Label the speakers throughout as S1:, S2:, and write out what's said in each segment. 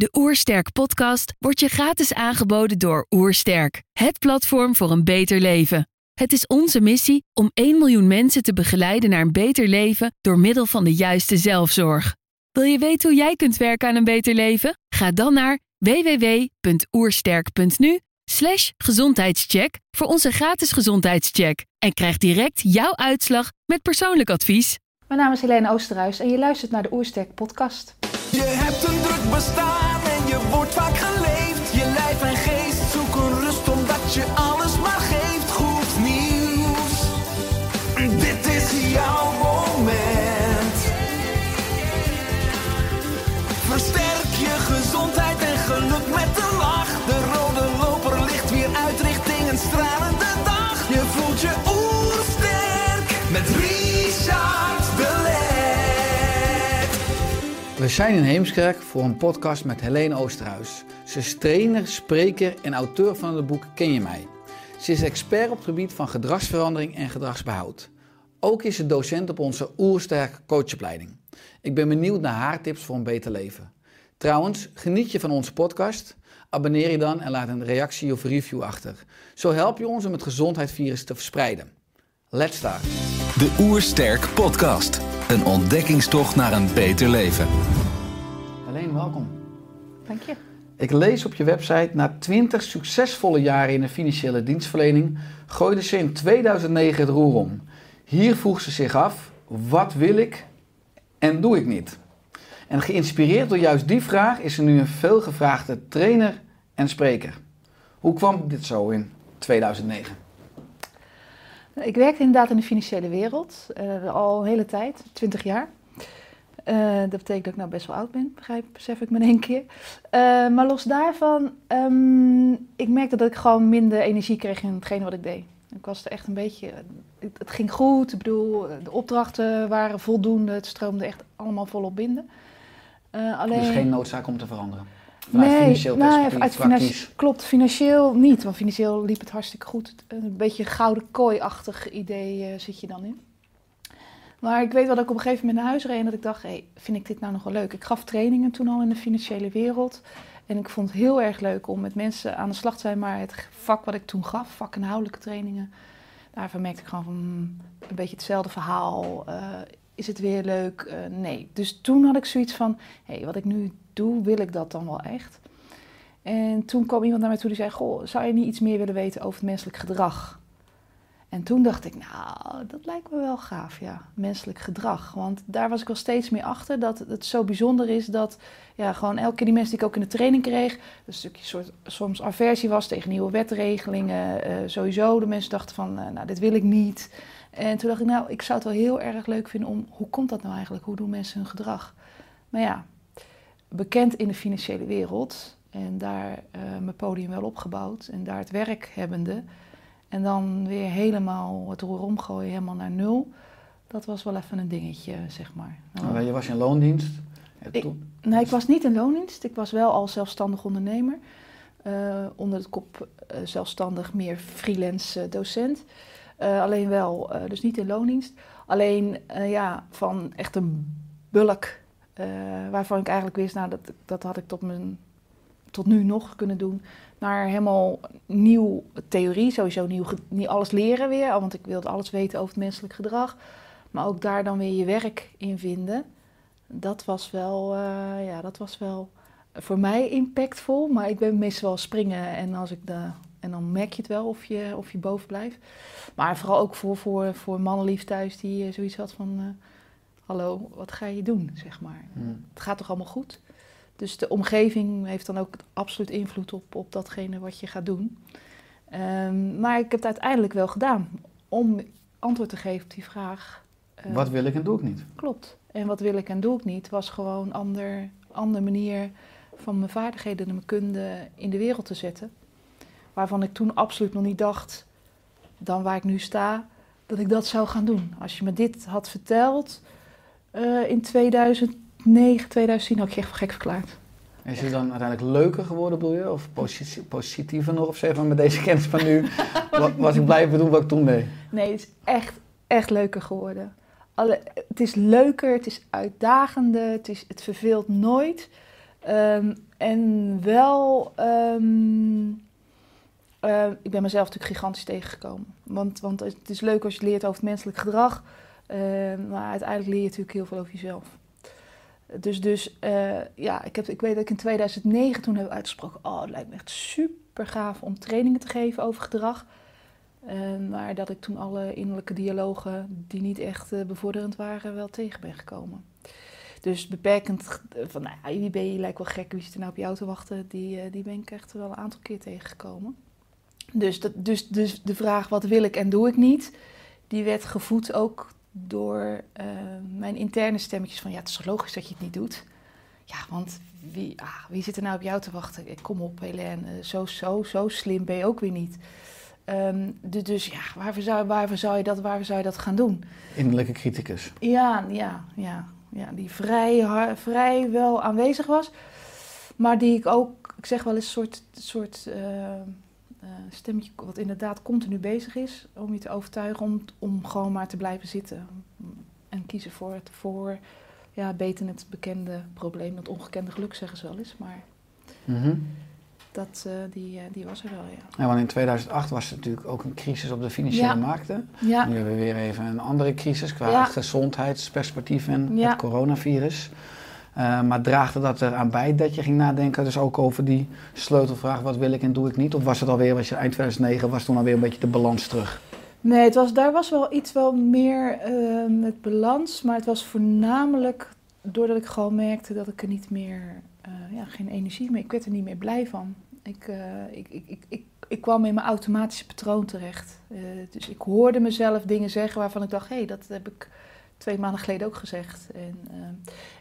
S1: De Oersterk podcast wordt je gratis aangeboden door Oersterk, het platform voor een beter leven. Het is onze missie om 1 miljoen mensen te begeleiden naar een beter leven door middel van de juiste zelfzorg. Wil je weten hoe jij kunt werken aan een beter leven? Ga dan naar www.oersterk.nu slash gezondheidscheck voor onze gratis gezondheidscheck en krijg direct jouw uitslag met persoonlijk advies.
S2: Mijn naam is Helene Oosterhuis en je luistert naar de Oersterk podcast.
S3: Je hebt een druk bestaan en je wordt vaak
S4: We zijn in Heemskerk voor een podcast met Helene Oosterhuis. Ze is trainer, spreker en auteur van het boek Ken je mij? Ze is expert op het gebied van gedragsverandering en gedragsbehoud. Ook is ze docent op onze Oersterk coachopleiding. Ik ben benieuwd naar haar tips voor een beter leven. Trouwens, geniet je van onze podcast? Abonneer je dan en laat een reactie of review achter. Zo help je ons om het gezondheidsvirus te verspreiden. Let's start.
S5: De Oersterk Podcast. Een ontdekkingstocht naar een beter leven.
S4: Helene, welkom.
S2: Dank je.
S4: Ik lees op je website, na 20 succesvolle jaren in de financiële dienstverlening, gooide ze in 2009 het roer om. Hier vroeg ze zich af, wat wil ik en doe ik niet? En geïnspireerd door juist die vraag is ze nu een veelgevraagde trainer en spreker. Hoe kwam dit zo in 2009?
S2: Ik werkte inderdaad in de financiële wereld, eh, al een hele tijd, 20 jaar. Eh, dat betekent dat ik nou best wel oud ben, begrijp, besef ik me in één keer. Eh, maar los daarvan, ehm, ik merkte dat ik gewoon minder energie kreeg in hetgene wat ik deed. Ik was er echt een beetje, het, het ging goed, ik bedoel, de opdrachten waren voldoende, het stroomde echt allemaal volop binnen. Eh, alleen...
S4: Dus geen noodzaak om te veranderen? Vanuit financieel
S2: nou uit financi- klopt, financieel niet, want financieel liep het hartstikke goed. Een beetje gouden kooi-achtig idee eh, zit je dan in. Maar ik weet wel dat ik op een gegeven moment naar huis reed en dat ik dacht, hey, vind ik dit nou nog wel leuk? Ik gaf trainingen toen al in de financiële wereld. En ik vond het heel erg leuk om met mensen aan de slag te zijn. Maar het vak wat ik toen gaf, vakinhoudelijke trainingen, daarvan merkte ik gewoon van hmm, een beetje hetzelfde verhaal. Eh, is het weer leuk? Eh, nee. Dus toen had ik zoiets van, hé, hey, wat ik nu wil ik dat dan wel echt? En toen kwam iemand naar mij toe die zei, goh, zou je niet iets meer willen weten over het menselijk gedrag? En toen dacht ik, nou, dat lijkt me wel gaaf, ja, menselijk gedrag. Want daar was ik wel steeds meer achter, dat het zo bijzonder is dat, ja, gewoon elke keer die mensen die ik ook in de training kreeg, een stukje soort, soms aversie was tegen nieuwe wetregelingen. eh, sowieso, de mensen dachten van, eh, nou, dit wil ik niet. En toen dacht ik, nou, ik zou het wel heel erg leuk vinden om, hoe komt dat nou eigenlijk? Hoe doen mensen hun gedrag? Maar ja, bekend in de financiële wereld en daar eh, mijn podium wel opgebouwd en daar het werk hebbende. En dan weer helemaal het roer omgooien, helemaal naar nul. Dat was wel even een dingetje, zeg maar.
S4: Nou, Je was in loondienst.
S2: Ik- Nee, ik was niet in loondienst. Ik was wel al zelfstandig ondernemer. Eh, onder het kop eh, zelfstandig meer freelance docent. Alleen wel, dus niet in loondienst. Alleen ja, van echt een bulk. Eh, waarvan ik eigenlijk wist, nou, dat, dat had ik tot, mijn, tot nu nog kunnen doen. Naar helemaal nieuw theorie, sowieso nieuw, niet alles leren weer. Want ik wilde alles weten over het menselijk gedrag. Maar ook daar dan weer je werk in vinden dat was wel, eh, ja, dat was wel voor mij impactvol. Maar ik ben meestal wel springen en, als ik de, en dan merk je het wel of je, of je boven blijft. Maar vooral ook voor, voor, voor mannenlief thuis die eh, zoiets had van... hallo, wat ga je doen, zeg maar.
S4: Hmm.
S2: Het gaat toch allemaal goed? Dus de omgeving heeft dan ook absoluut invloed op, op datgene wat je gaat doen. Ehm, maar ik heb het uiteindelijk wel gedaan om antwoord te geven op die vraag. eh,
S4: Wat wil ik en doe ik niet?
S2: Klopt. En wat wil ik en doe ik niet, was gewoon een ander, andere manier van mijn vaardigheden en mijn kunde in de wereld te zetten. Waarvan ik toen absoluut nog niet dacht, dan waar ik nu sta, dat ik dat zou gaan doen. Als je me dit had verteld eh, in 2009, 2010, had ik je echt gek verklaard.
S4: Is het dan uiteindelijk leuker geworden, bedoel je? Of posi- positiever nog? Of zeg maar met deze kennis van nu, wa- was ik blijven doen wat ik toen deed?
S2: Nee, het is echt, echt leuker geworden. Alle, het is leuker, het is uitdagender, het, is, het verveelt nooit. Ehm, en wel, ehm, eh, ik ben mezelf natuurlijk gigantisch tegengekomen. Want, want het is leuk als je leert over het menselijk gedrag, maar uiteindelijk leer je natuurlijk heel veel over jezelf. Dus, dus eh, ja, ik, heb, ik weet dat ik in 2009 toen heb uitgesproken, oh, het lijkt me echt super gaaf om trainingen te geven over gedrag. Ehm, maar dat ik toen alle innerlijke dialogen die niet echt eh, bevorderend waren, wel tegen ben gekomen. Dus beperkend g- van, nou wie ben je, lijkt wel gek, wie zit er nou op jou te wachten, die, eh, die ben ik echt wel een aantal keer tegengekomen. Dus, dat, dus, dus de vraag wat wil ik en doe ik niet, die werd gevoed ook door eh, mijn interne stemmetjes van ja, het is logisch dat je het niet doet. Ja, want wie, ah, wie zit er nou op jou te wachten? Kom op, Helene, eh, zo, zo, zo slim ben je ook weer niet. Ehm, dus, dus ja, waarvoor zou, waarvoor, zou je dat, waarvoor zou je dat gaan doen?
S4: Innerlijke criticus.
S2: Ja, ja, ja, ja die vrij, har- vrij wel aanwezig was. Maar die ik ook, ik zeg wel eens, een soort, soort eh, eh, stemmetje wat inderdaad continu bezig is. Om je te overtuigen om, om gewoon maar te blijven zitten. En kiezen voor het voor, ja, beter het bekende probleem, het ongekende geluk zeggen ze wel eens. Maar
S4: Mhm.
S2: dat, eh, die, eh, die was er wel, ja.
S4: Ja, want in 2008 was er natuurlijk ook een crisis op de financiële
S2: Ja.
S4: markten.
S2: Ja,
S4: Nu hebben we weer even een andere crisis qua gezondheidsperspectief en het coronavirus. Eh, maar draagde dat eraan bij dat je ging nadenken, dus ook over die sleutelvraag, wat wil ik en doe ik niet? Of was het alweer, was je eind 2009, was toen alweer een beetje de balans terug?
S2: Nee, het was, daar was wel iets wel meer eh, met balans, maar het was voornamelijk doordat ik gewoon merkte dat ik er niet meer, eh, ja, geen energie meer, ik werd er niet meer blij van. Ik, ik, ik, ik, ik, kwam in mijn automatische patroon terecht. Dus ik hoorde mezelf dingen zeggen waarvan ik dacht, hé, hey, dat heb ik twee maanden geleden ook gezegd. En,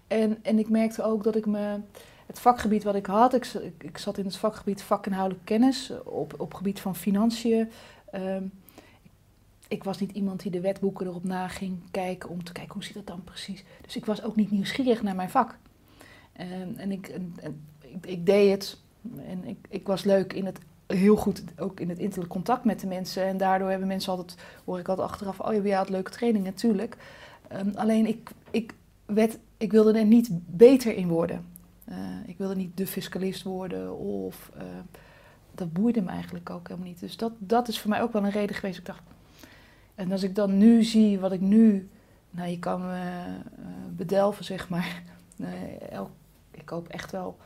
S2: en, en ik merkte ook dat ik me, het vakgebied wat ik had, ik, ik, zat in het vakgebied vakinhoudelijke kennis op, op gebied van financiën. ehm, ik was niet iemand die de wetboeken erop na ging kijken om te kijken hoe zit dat dan precies. Dus ik was ook niet nieuwsgierig naar mijn vak. En, en, ik, en, ik, deed het en ik, ik was leuk in het, heel goed ook in het innerlijk contact met de mensen. En daardoor hebben mensen altijd, hoor ik altijd achteraf, oh ja, jij had leuke training natuurlijk. Ehm, alleen ik, ik, werd, ik wilde er niet beter in worden. Eh, ik wilde niet de fiscalist worden of... eh, dat boeide me eigenlijk ook helemaal niet. Dus dat, dat is voor mij ook wel een reden geweest. Ik dacht, en als ik dan nu zie wat ik nu, nou je kan me eh, bedelven zeg maar. Elk, ik koop echt wel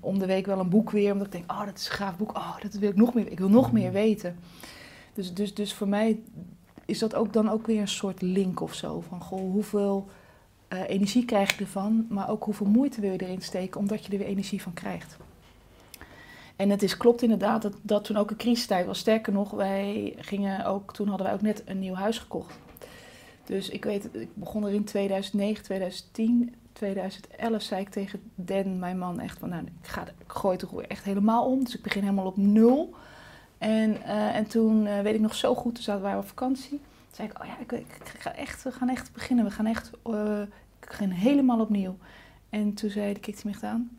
S2: om de week wel een boek weer, omdat ik denk, oh dat is een gaaf boek, oh dat wil ik nog meer, ik wil nog meer weten. Dus, dus, dus voor mij is dat ook dan ook weer een soort link of zo, van goh, hoeveel eh, energie krijg je ervan, maar ook hoeveel moeite wil je erin steken, omdat je er weer energie van krijgt. En het is, klopt inderdaad dat, dat toen ook een crisistijd was. Sterker nog, wij gingen ook, toen hadden wij ook net een nieuw huis gekocht. Dus ik weet, ik begon er in 2009, 2010, 2011 zei ik tegen Den, mijn man, echt van, nou, ik, ga, ik gooi het er echt helemaal om. Dus ik begin helemaal op nul. En, eh, en toen eh, weet ik nog zo goed, toen zaten wij op vakantie. Zei ik, oh ja, ik, ga echt, we gaan echt beginnen. We gaan echt, eh, ik begin helemaal opnieuw. En toen zei de kijkt hij me echt aan.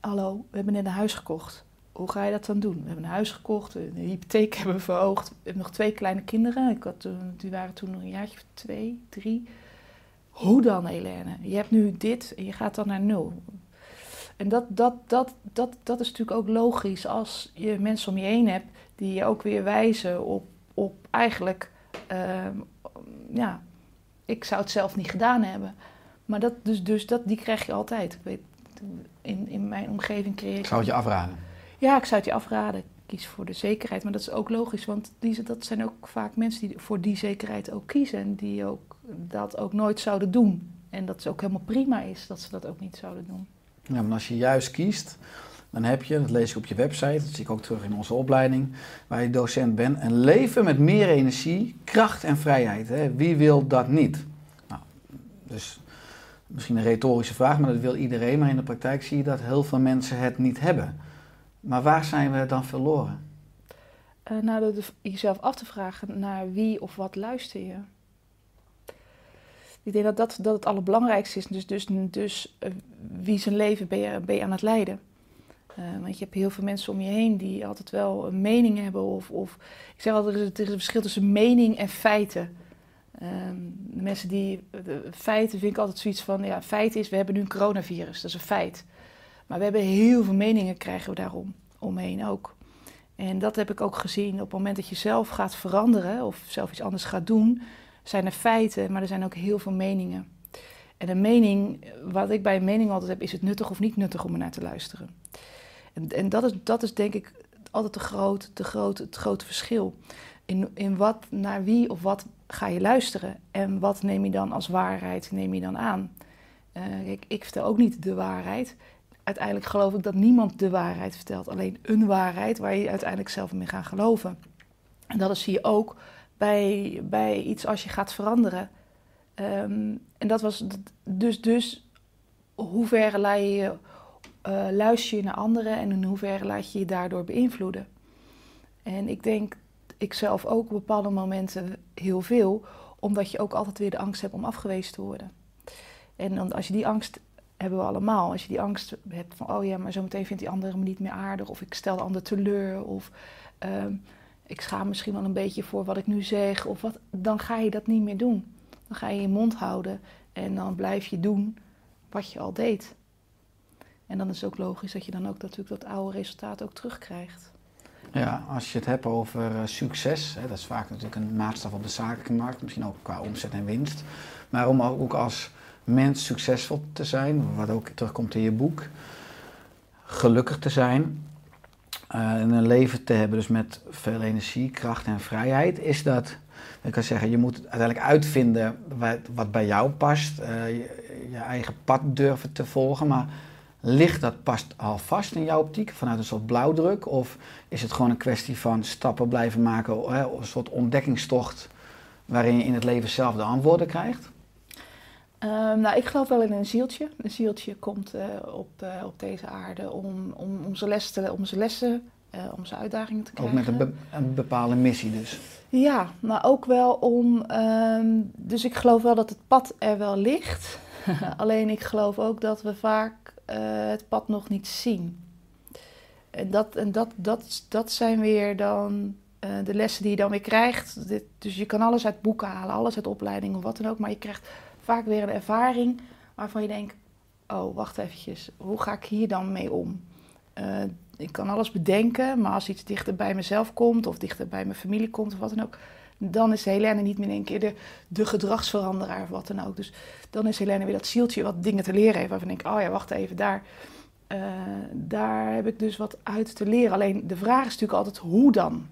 S2: Hallo, we hebben net een huis gekocht. Hoe ga je dat dan doen? We hebben een huis gekocht, de hypotheek hebben we verhoogd. We hebben nog twee kleine kinderen. Ik had toen, die waren toen nog een jaartje twee, drie. Hoe dan, Helene? Je hebt nu dit en je gaat dan naar nul. En dat, dat, dat, dat, dat is natuurlijk ook logisch als je mensen om je heen hebt die je ook weer wijzen op, op eigenlijk, ehm, ja, ik zou het zelf niet gedaan hebben. Maar dat, dus, dus dat, die krijg je altijd. Ik weet, in, in mijn omgeving creëer
S4: Ik
S2: ik
S4: zou het je afraden.
S2: ja, ik zou het je afraden. Kies voor de zekerheid. Maar dat is ook logisch, want die, dat zijn ook vaak mensen die voor die zekerheid ook kiezen. En die ook, dat ook nooit zouden doen. En dat het ook helemaal prima is dat ze dat ook niet zouden doen.
S4: Ja, maar als je juist kiest, dan heb je, dat lees ik op je website, dat zie ik ook terug in onze opleiding, waar je docent bent, een leven met meer energie, kracht en vrijheid. Hè? Wie wil dat niet? Nou, dus misschien een retorische vraag, maar dat wil iedereen. Maar in de praktijk zie je dat heel veel mensen het niet hebben. Maar waar zijn we dan verloren?
S2: Eh, nou, de- jezelf af te vragen naar wie of wat luister je. Ik denk dat dat, dat het allerbelangrijkste is. Dus, dus, dus eh, wie zijn leven ben ben je aan het leiden? Eh, want je hebt heel veel mensen om je heen die altijd wel een mening hebben. Of, of ik zeg altijd, er is, een verschil tussen mening en feiten. Ehm, mensen die, de feiten vind ik altijd zoiets van, ja, feit is, we hebben nu een coronavirus, dat is een feit. Maar we hebben heel veel meningen krijgen we daarom, omheen ook. En dat heb ik ook gezien op het moment dat je zelf gaat veranderen of zelf iets anders gaat doen, zijn er feiten, maar er zijn ook heel veel meningen. En een mening, wat ik bij een mening altijd heb, is het nuttig of niet nuttig om er naar te luisteren. En, en dat, is, dat is denk ik altijd de groot, de groot, het grote verschil. In, in wat, naar wie of wat ga je luisteren? En wat neem je dan als waarheid, neem je dan aan? Kijk, ik vertel ook niet de waarheid. Uiteindelijk geloof ik dat niemand de waarheid vertelt. Alleen een waarheid waar je uiteindelijk zelf in gaat geloven. En dat zie je ook bij, bij iets als je gaat veranderen. Um, en dat was dus, dus hoe ver je, uh, luister je naar anderen en in hoeverre laat je je daardoor beïnvloeden. En ik denk, ik zelf ook op bepaalde momenten heel veel, omdat je ook altijd weer de angst hebt om afgewezen te worden. En als je die angst hebben we allemaal. Als je die angst hebt van, oh ja, maar zometeen vindt die andere me niet meer aardig, of ik stel de ander teleur, of um, ik schaam misschien wel een beetje voor wat ik nu zeg, of wat, dan ga je dat niet meer doen. Dan ga je je mond houden en dan blijf je doen wat je al deed. En dan is het ook logisch dat je dan ook natuurlijk dat oude resultaat ook terugkrijgt.
S4: Ja, als je het hebt over uh, succes, hè, dat is vaak natuurlijk een maatstaf op de zakelijke markt, misschien ook qua omzet en winst. Maar om ook als mens succesvol te zijn, wat ook terugkomt in je boek, gelukkig te zijn, uh, een leven te hebben dus met veel energie, kracht en vrijheid, is dat ik kan zeggen, je moet uiteindelijk uitvinden wat, wat bij jou past. Uh, je, je, eigen pad durven te volgen. Maar ligt dat past al vast in jouw optiek vanuit een soort blauwdruk? Of is het gewoon een kwestie van stappen blijven maken, hè, een soort ontdekkingstocht waarin je in het leven zelf de antwoorden krijgt?
S2: Um, nou, ik geloof wel in een zieltje. Een zieltje komt uh, op, uh, op deze aarde om, om, om zijn lessen, om zijn lessen uh, om zijn uitdagingen te krijgen.
S4: Ook met een, be een, bepaalde missie dus?
S2: Ja, maar ook wel om... Um, dus ik geloof wel dat het pad er wel ligt. Alleen ik geloof ook dat we vaak uh, het pad nog niet zien. En dat, en dat, dat, dat zijn weer dan uh, de lessen die je dan weer krijgt. Dus je kan alles uit boeken halen, alles uit opleiding of wat dan ook. Maar je krijgt vaak weer een ervaring waarvan je denkt... Oh, wacht eventjes, hoe ga ik hier dan mee om? Uh, ik kan alles bedenken, maar als iets dichter bij mezelf komt of dichter bij mijn familie komt of wat dan ook, dan is Helene niet meer in één keer de, de gedragsveranderaar of wat dan ook. Dus dan is Helene weer dat zieltje wat dingen te leren heeft, waarvan ik denk, oh ja, wacht even, daar, uh, daar heb ik dus wat uit te leren. Alleen de vraag is natuurlijk altijd, hoe dan?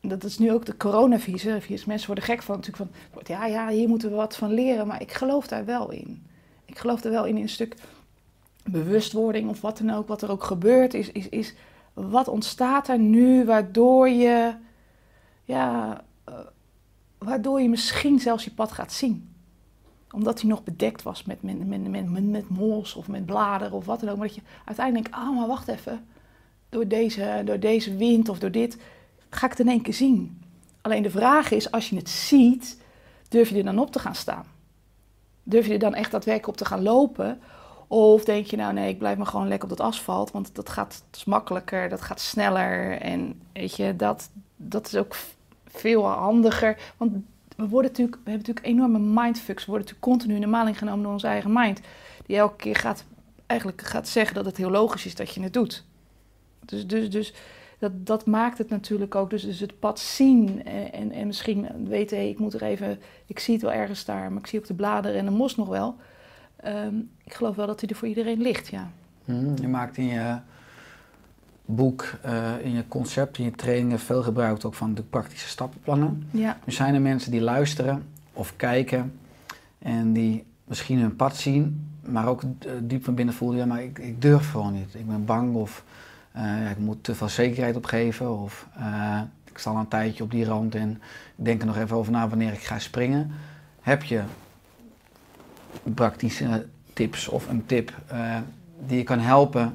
S2: Dat is nu ook de coronavirus. Mensen worden gek van natuurlijk van, ja, ja, hier moeten we wat van leren, maar ik geloof daar wel in. Ik geloof er wel in, in een stuk bewustwording of wat dan ook, wat er ook gebeurt, is, is, is wat ontstaat er nu waardoor je, ja, uh, waardoor je misschien zelfs je pad gaat zien. Omdat hij nog bedekt was met, met, met, met, mos of met bladeren of wat dan ook. Maar dat je uiteindelijk denkt, ah, maar wacht even. Door deze, door deze wind of door dit ga ik het in één keer zien. Alleen de vraag is, als je het ziet, durf je er dan op te gaan staan? Durf je er dan echt daadwerkelijk op te gaan lopen? Of denk je nou nee, ik blijf maar gewoon lekker op dat asfalt, want dat gaat is makkelijker, dat gaat sneller en weet je, dat, dat is ook veel handiger. Want we worden natuurlijk, we hebben natuurlijk enorme mindfucks, we worden natuurlijk continu in de maling genomen door onze eigen mind, die elke keer gaat, eigenlijk gaat zeggen dat het heel logisch is dat je het doet. Dus, dus, dus dat, dat maakt het natuurlijk ook, dus, dus het pad zien en, en, en misschien weten, hey, ik moet er even, ik zie het wel ergens daar, maar ik zie ook de bladeren en de mos nog wel. Um, ik geloof wel dat hij er voor iedereen ligt, ja.
S4: Hmm, je maakt in je boek, uh, in je concept, in je trainingen veel gebruik ook van de praktische stappenplannen.
S2: Ja.
S4: Er zijn er mensen die luisteren of kijken en die misschien hun pad zien, maar ook diep van binnen voelen, ja, maar ik, ik durf gewoon niet. Ik ben bang of uh, ik moet te veel zekerheid opgeven of uh, ik sta al een tijdje op die rand en denk er nog even over na wanneer ik ga springen. Heb je praktische tips of een tip die je kan helpen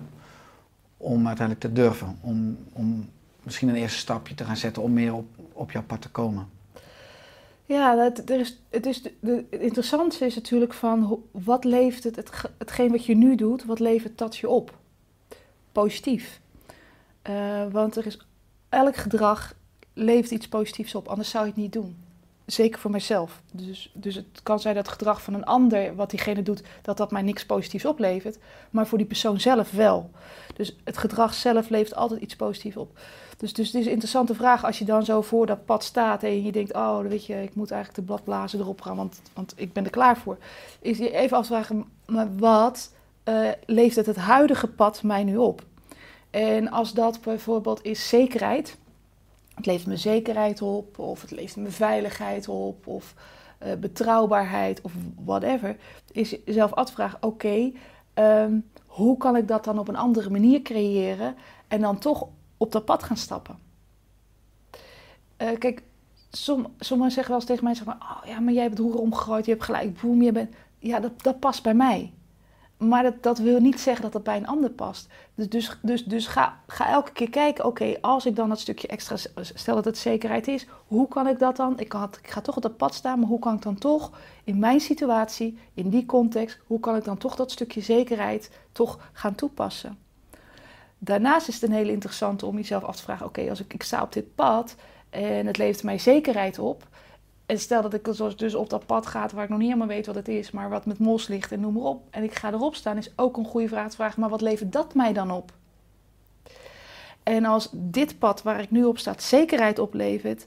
S4: om uiteindelijk te durven, om, om misschien een eerste stapje te gaan zetten om meer op, op jouw pad te komen?
S2: Ja, dat, er is, het, is de, het interessante is natuurlijk van wat levert het, het, hetgeen wat je nu doet, wat levert dat je op? Positief. Uh, want er is elk gedrag levert iets positiefs op, anders zou je het niet doen. zeker voor mezelf. Dus, dus het kan zijn dat het gedrag van een ander, wat diegene doet, dat dat mij niks positiefs oplevert. Maar voor die persoon zelf wel. Dus het gedrag zelf levert altijd iets positiefs op. Dus, dus het is een interessante vraag als je dan zo voor dat pad staat en je denkt, oh, weet je, ik moet eigenlijk de bladblazen erop gaan, want, want ik ben er klaar voor. Is je even afvragen, maar wat uh, levert het, het huidige pad mij nu op? En als dat bijvoorbeeld is zekerheid, het levert me zekerheid op, of het levert me veiligheid op, of uh, betrouwbaarheid, of whatever, is jezelf afvragen, oké, um, hoe kan ik dat dan op een andere manier creëren en dan toch op dat pad gaan stappen? Uh, kijk, som, sommigen zeggen wel eens tegen mij, zeg maar, oh ja, maar jij hebt het roer omgegooid, je hebt gelijk, boem, je bent... Ja, dat, dat past bij mij. Maar dat, wil niet zeggen dat dat bij een ander past. Dus, dus, dus, dus ga, ga elke keer kijken, oké, als ik dan dat stukje extra, stel dat het zekerheid is, hoe kan ik dat dan? Ik, ik ga toch op dat pad staan, maar hoe kan ik dan toch in mijn situatie, in die context, hoe kan ik dan toch dat stukje zekerheid toch gaan toepassen? Daarnaast is het een hele interessante om jezelf af te vragen, oké, als ik, ik sta op dit pad en het levert mij zekerheid op, en stel dat ik dus op dat pad ga waar ik nog niet helemaal weet wat het is, maar wat met mos ligt en noem maar op. En ik ga erop staan, is ook een goede vraag te vragen, maar wat levert dat mij dan op? En als dit pad waar ik nu op sta zekerheid oplevert,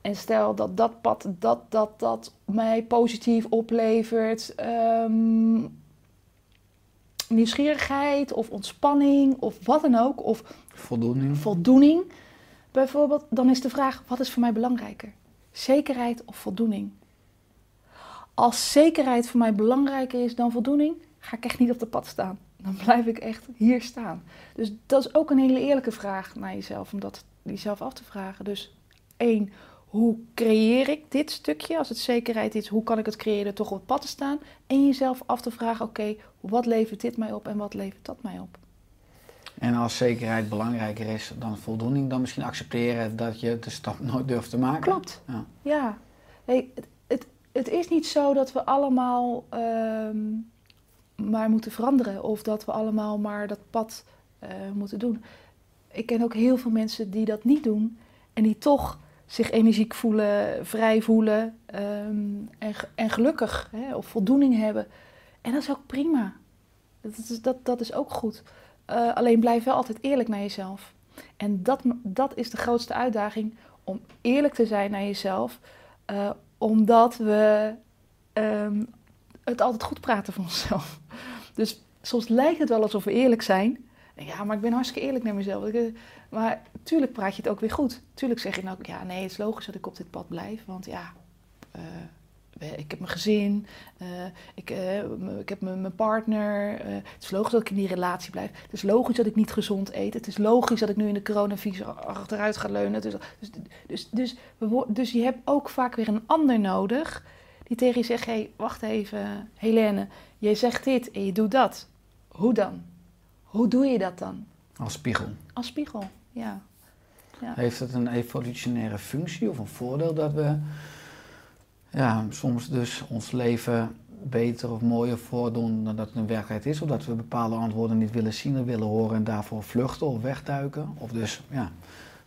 S2: en stel dat dat pad dat, dat, dat mij positief oplevert, um, nieuwsgierigheid of ontspanning of wat dan ook, of
S4: voldoening.
S2: voldoening bijvoorbeeld, dan is de vraag, wat is voor mij belangrijker? Zekerheid of voldoening? Als zekerheid voor mij belangrijker is dan voldoening, ga ik echt niet op de pad staan. Dan blijf ik echt hier staan. Dus dat is ook een hele eerlijke vraag naar jezelf, om dat jezelf af te vragen. Dus één, hoe creëer ik dit stukje? Als het zekerheid is, hoe kan ik het creëren toch op het pad te staan? En jezelf af te vragen, oké, wat levert dit mij op en wat levert dat mij op?
S4: En als zekerheid belangrijker is dan voldoening, dan misschien accepteren dat je de stap nooit durft te maken.
S2: Klopt. Ja. ja. Het, het, het, is niet zo dat we allemaal uh, maar moeten veranderen of dat we allemaal maar dat pad uh, moeten doen. Ik ken ook heel veel mensen die dat niet doen en die toch zich energiek voelen, vrij voelen um, en, en gelukkig hè, of voldoening hebben. En dat is ook prima. Dat is, dat, dat is ook goed. Uh, alleen blijf wel altijd eerlijk naar jezelf. En dat, dat is de grootste uitdaging, om eerlijk te zijn naar jezelf. Uh, omdat we um, het altijd goed praten van onszelf. Dus soms lijkt het wel alsof we eerlijk zijn. Ja, maar ik ben hartstikke eerlijk naar mezelf. Maar tuurlijk praat je het ook weer goed. Tuurlijk zeg je nou, ja, nee, het is logisch dat ik op dit pad blijf. Want ja, ik heb mijn gezin, uh, ik, uh, ik heb mijn partner. Uh, het is logisch dat ik in die relatie blijf. Het is logisch dat ik niet gezond eet. Het is logisch dat ik nu in de coronavirus achteruit ga leunen. Dus, dus, dus, dus, dus je hebt ook vaak weer een ander nodig die tegen je zegt: hé, hey, wacht even, Helene, jij zegt dit en je doet dat. Hoe dan? Hoe doe je dat dan?
S4: Als spiegel.
S2: Als spiegel, ja.
S4: ja. Heeft het een evolutionaire functie of een voordeel dat we ja, soms dus ons leven beter of mooier voordoen dan dat het een werkelijkheid is. Of dat we bepaalde antwoorden niet willen zien of willen horen en daarvoor vluchten of wegduiken. Of dus ja,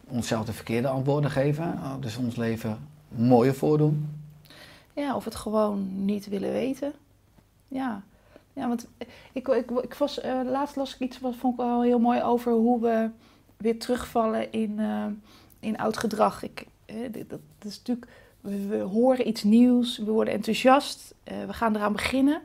S4: onszelf de verkeerde antwoorden geven. Dus ons leven mooier voordoen.
S2: Ja, of het gewoon niet willen weten. Ja, ja want ik, ik, ik was, uh, laatst las ik iets wat vond ik wel heel mooi over hoe we weer terugvallen in, uh, in oud gedrag. Ik, dat is natuurlijk we, horen iets nieuws, we worden enthousiast, uh, we gaan eraan beginnen.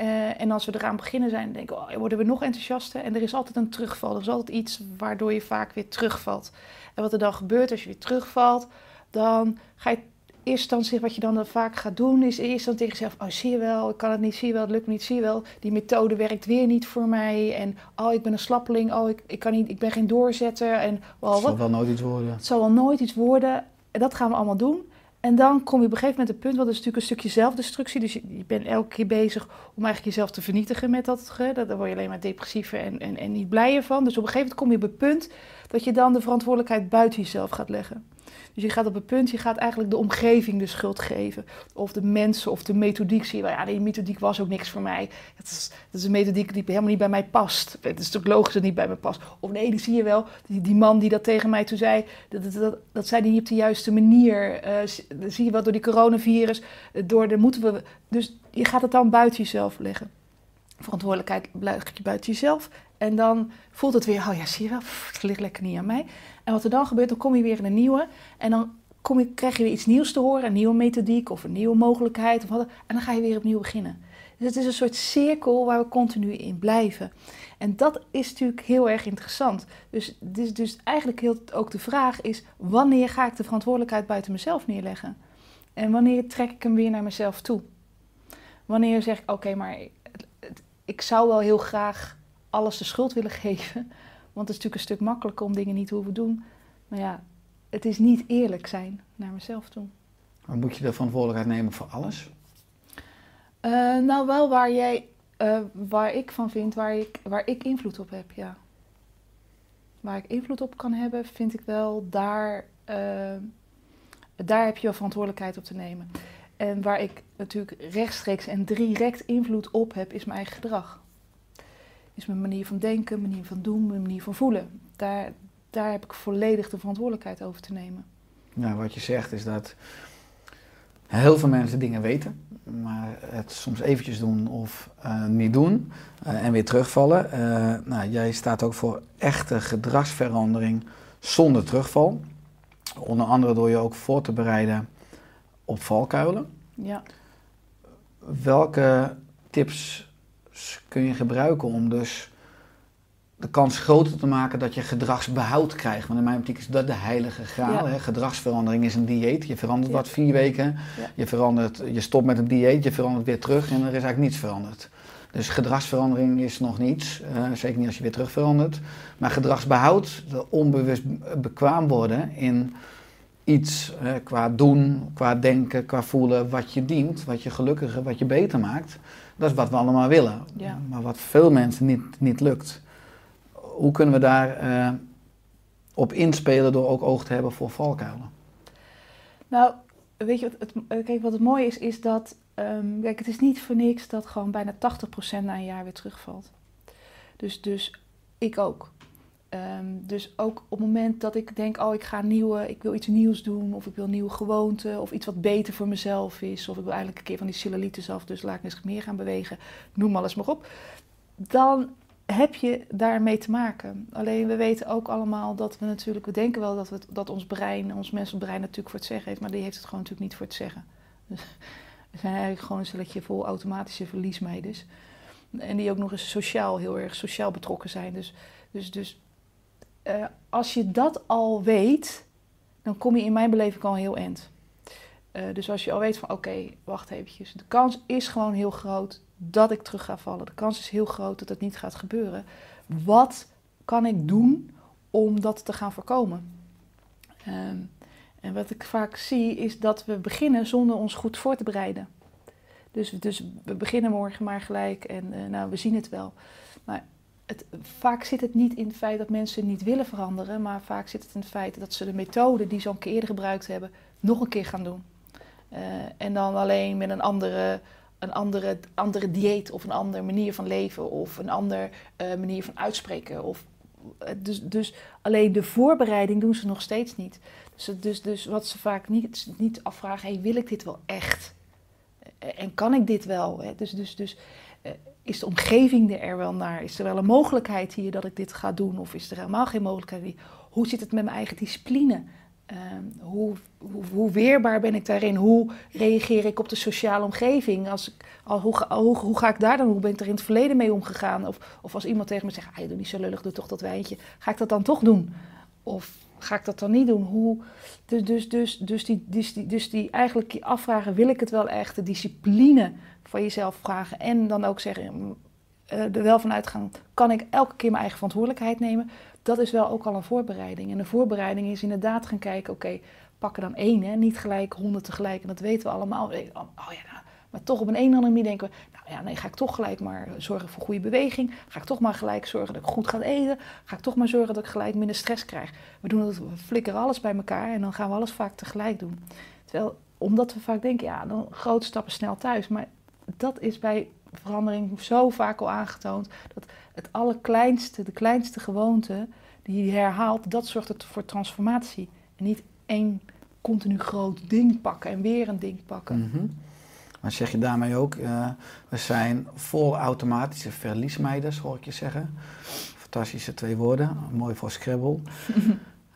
S2: Uh, en als we eraan beginnen zijn, denken we, oh, worden we nog enthousiaster. En er is altijd een terugval. Er is altijd iets waardoor je vaak weer terugvalt. En wat er dan gebeurt als je weer terugvalt, dan ga je eerst dan wat je dan vaak gaat doen, is eerst dan tegen jezelf: Oh, zie je wel, ik kan het niet, zie je wel, het lukt niet, zie je wel. Die methode werkt weer niet voor mij. En oh, ik ben een slappeling, oh, ik, ik, kan niet, ik ben geen doorzetter. En,
S4: well, het zal wel nooit iets worden.
S2: Het zal wel nooit iets worden. En dat gaan we allemaal doen. En dan kom je op een gegeven moment een punt, want dat is natuurlijk een stukje zelfdestructie. Dus je, je bent elke keer bezig om eigenlijk jezelf te vernietigen met dat. Daar word je alleen maar depressiever en, en, en niet blijer van. Dus op een gegeven moment kom je op het punt dat je dan de verantwoordelijkheid buiten jezelf gaat leggen. Dus je gaat op een punt, je gaat eigenlijk de omgeving de schuld geven. Of de mensen of de methodiek. Zie je wel, ja, die methodiek was ook niks voor mij. Het is, is een methodiek die helemaal niet bij mij past. Het is natuurlijk logisch dat het niet bij me past. Of nee, die zie je wel. Die, man die dat tegen mij toen zei, dat, dat, dat, dat zei hij niet op de juiste manier. Eh, zie- je wel door die coronavirus. eh, Door de moeten we. Dus je gaat het dan buiten jezelf leggen. Verantwoordelijkheid je buiten jezelf. En dan voelt het weer, oh ja, zie je het ligt lekker niet aan mij. En wat er dan gebeurt, dan kom je weer in een nieuwe. En dan kom je, krijg je weer iets nieuws te horen, een nieuwe methodiek of een nieuwe mogelijkheid. Of wat, en dan ga je weer opnieuw beginnen. Dus het is een soort cirkel waar we continu in blijven. En dat is natuurlijk heel erg interessant. Dus, dus, dus eigenlijk heel, ook de vraag is, wanneer ga ik de verantwoordelijkheid buiten mezelf neerleggen? En wanneer trek ik hem weer naar mezelf toe? Wanneer zeg ik, oké, maar ik zou wel heel graag alles de schuld willen geven. Want het is natuurlijk een stuk makkelijker om dingen niet te hoeven doen. Maar ja, het is niet eerlijk zijn naar mezelf toe.
S4: Maar moet je de verantwoordelijkheid nemen voor alles?
S2: Eh, nou, wel waar jij, eh, waar ik van vind, waar ik, waar ik invloed op heb, ja. Waar ik invloed op kan hebben, vind ik wel, daar, eh, daar heb je wel verantwoordelijkheid op te nemen. En waar ik natuurlijk rechtstreeks en direct invloed op heb, is mijn eigen gedrag. Is mijn manier van denken, manier van doen, mijn manier van voelen. Daar, daar heb ik volledig de verantwoordelijkheid over te nemen.
S4: Nou, wat je zegt is dat heel veel mensen dingen weten, maar het soms eventjes doen of eh, niet doen eh, en weer terugvallen. Eh, nou, jij staat ook voor echte gedragsverandering zonder terugval. Onder andere door je ook voor te bereiden op valkuilen.
S2: Ja.
S4: Welke tips kun je gebruiken om dus de kans groter te maken dat je gedragsbehoud krijgt? Want in mijn optiek is dat de heilige graal.
S2: Ja.
S4: Hè? Gedragsverandering is een dieet. Je verandert
S2: Ja.
S4: wat vier weken.
S2: Ja.
S4: Je, verandert, je stopt met een dieet, je verandert weer terug en er is eigenlijk niets veranderd. Dus gedragsverandering is nog niets, eh, zeker niet als je weer terug verandert. Maar gedragsbehoud, de onbewust bekwaam worden in iets qua doen, qua denken, qua voelen, wat je dient, wat je gelukkiger, wat je beter maakt. Dat is wat we allemaal willen.
S2: Ja.
S4: Maar wat veel mensen niet, niet lukt. Hoe kunnen we daar eh, op inspelen door ook oog te hebben voor valkuilen?
S2: Nou, weet je, het, het, eh, kijk, wat het mooie is, is dat, ehm, kijk, het is niet voor niks dat gewoon bijna 80% na een jaar weer terugvalt. Dus, dus ik ook. Ehm, dus ook op het moment dat ik denk, oh, ik ga nieuwe, ik wil iets nieuws doen, of ik wil nieuwe gewoonte, of iets wat beter voor mezelf is, of ik wil eigenlijk een keer van die cellulitis af, dus laat ik eens meer gaan bewegen, noem alles maar op. Dan heb je daarmee te maken. Alleen we weten ook allemaal dat we natuurlijk, we denken wel dat, we, dat ons brein, ons menselijk brein natuurlijk voor het zeggen heeft, maar die heeft het gewoon natuurlijk niet voor het zeggen. Dus we zijn eigenlijk gewoon een stelletje vol automatische verliesmeiders. En die ook nog eens sociaal, heel erg sociaal betrokken zijn. Dus, dus, dus eh, als je dat al weet, dan kom je in mijn beleving al heel eind. Eh, dus als je al weet van oké, wacht eventjes. De kans is gewoon heel groot dat ik terug ga vallen. De kans is heel groot dat het niet gaat gebeuren. Wat kan ik doen om dat te gaan voorkomen? Ehm, en wat ik vaak zie is dat we beginnen zonder ons goed voor te bereiden. Dus, dus we beginnen morgen maar gelijk en eh, nou, we zien het wel. Maar het, vaak zit het niet in het feit dat mensen niet willen veranderen, maar vaak zit het in het feit dat ze de methode die ze al een keer eerder gebruikt hebben, nog een keer gaan doen. Eh, en dan alleen met een andere, een andere, andere dieet of een andere manier van leven of een andere eh, manier van uitspreken. Of, eh, dus, dus alleen de voorbereiding doen ze nog steeds niet. Dus, dus, dus wat ze vaak niet, niet afvragen, hey, wil ik dit wel echt? En kan ik dit wel? hè? Dus, dus, dus is de omgeving er wel naar? Is er wel een mogelijkheid hier dat ik dit ga doen? Of is er helemaal geen mogelijkheid? Hoe zit het met mijn eigen discipline? Ehm, hoe, hoe, hoe weerbaar ben ik daarin? Hoe reageer ik op de sociale omgeving? Als ik, al, hoe, hoe, hoe ga ik daar dan? Hoe ben ik er in het verleden mee omgegaan? Of, of als iemand tegen me zegt, ah, je doet niet zo lullig, doe toch dat wijntje. Ga ik dat dan toch doen? Of ga ik dat dan niet doen? Hoe, dus, dus, dus, dus, die, dus, die, dus die eigenlijk afvragen, wil ik het wel echt? De discipline van jezelf vragen. En dan ook zeggen, eh, er wel van uitgaan, kan ik elke keer mijn eigen verantwoordelijkheid nemen? Dat is wel ook al een voorbereiding. En de voorbereiding is inderdaad gaan kijken, oké, pak er dan één, hè? niet gelijk honderd tegelijk. En dat weten we allemaal. Oh ja, nou, maar toch op een, een of andere manier denken we, nou, ja, nee, ga ik toch gelijk maar zorgen voor goede beweging. Ga ik toch maar gelijk zorgen dat ik goed ga eten. Ga ik toch maar zorgen dat ik gelijk minder stress krijg. We doen het, we flikkeren alles bij elkaar en dan gaan we alles vaak tegelijk doen. Terwijl, omdat we vaak denken, ja, dan grote stappen snel thuis. Maar dat is bij verandering zo vaak al aangetoond. Dat het allerkleinste, de kleinste gewoonte die je herhaalt, dat zorgt het voor transformatie. En niet één continu groot ding pakken en weer een ding pakken.
S4: Mhm. Maar zeg je daarmee ook, eh, we zijn vol automatische verliesmeiders, hoor ik je zeggen. Fantastische twee woorden, mooi voor Scrabble.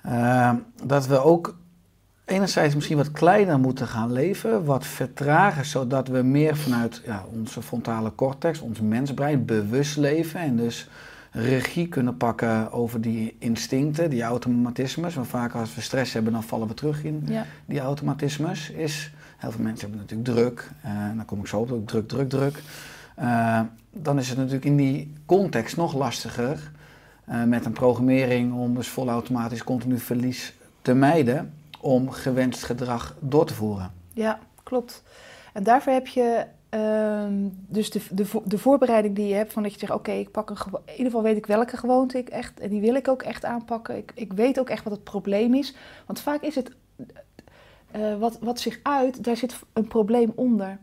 S4: Eh, dat we ook enerzijds misschien wat kleiner moeten gaan leven, wat vertragen, zodat we meer vanuit ja, onze frontale cortex, ons mensbrein, bewust leven en dus regie kunnen pakken over die instincten, die automatismes. Want vaak als we stress hebben, dan vallen we terug in
S2: Ja.
S4: die automatismes. Is, heel veel mensen hebben natuurlijk druk, eh, en dan kom ik zo op, ook druk, druk, druk. Eh, dan is het natuurlijk in die context nog lastiger eh, met een programmering om dus volautomatisch continu verlies te mijden, om gewenst gedrag door te voeren.
S2: Ja, klopt. En daarvoor heb je ehm, dus de, de, de voorbereiding die je hebt van dat je zegt, oké, ik pak een in ieder geval weet ik welke gewoonte ik echt, en die wil ik ook echt aanpakken. Ik, ik weet ook echt wat het probleem is. Want vaak is het eh, wat, wat zich uit, daar zit een probleem onder.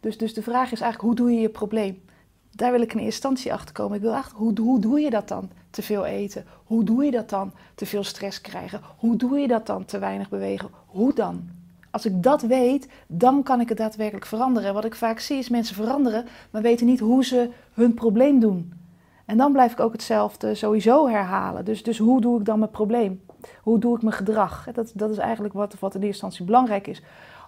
S2: Dus, dus de vraag is eigenlijk, hoe doe je je probleem? Daar wil ik in eerste instantie achter komen. Ik wil eigenlijk, hoe, hoe doe je dat dan? Te veel eten. Hoe doe je dat dan? Te veel stress krijgen. Hoe doe je dat dan? Te weinig bewegen. Hoe dan? Als ik dat weet, dan kan ik het daadwerkelijk veranderen. Wat ik vaak zie is mensen veranderen, maar weten niet hoe ze hun probleem doen. En dan blijf ik ook hetzelfde sowieso herhalen. Dus, dus hoe doe ik dan mijn probleem? Hoe doe ik mijn gedrag? Dat, dat is eigenlijk wat, wat in eerste instantie belangrijk is.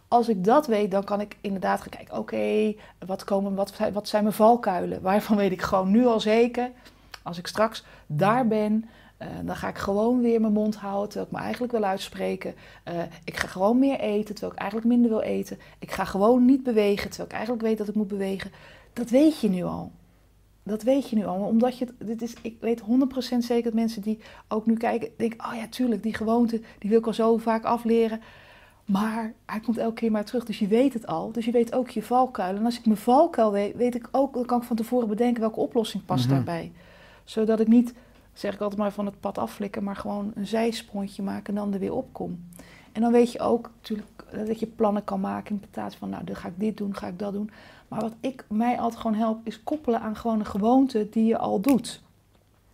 S2: Als ik dat weet, dan kan ik inderdaad gaan kijken, oké, wat, wat, zijn- wat zijn mijn valkuilen? Waarvan weet ik gewoon nu al zeker, als ik straks daar ben, eh, dan ga ik gewoon weer mijn mond houden, terwijl ik me eigenlijk wil uitspreken. Eh, ik ga gewoon meer eten, terwijl ik eigenlijk minder wil eten. Ik ga gewoon niet bewegen, terwijl ik eigenlijk weet dat ik moet bewegen. Dat weet je nu al. Dat weet je nu al, omdat je dit is, ik weet 100% zeker dat mensen die ook nu kijken, denken, oh ja, tuurlijk, die gewoonte, die wil ik al zo vaak afleren. Maar hij komt elke keer maar terug, dus je weet het al. Dus je weet ook je valkuil. En als ik mijn valkuil weet, weet ik ook, dan kan ik van tevoren bedenken welke oplossing past
S4: Mhm.
S2: daarbij. Zodat ik niet, zeg ik altijd maar, van het pad afflikken, maar gewoon een zijsprongetje maak en dan er weer opkom. En dan weet je ook natuurlijk dat je plannen kan maken in plaats van, nou, dan ga ik dit doen, ga ik dat doen. Maar wat ik mij altijd gewoon help, is koppelen aan gewoon een gewoonte die je al doet.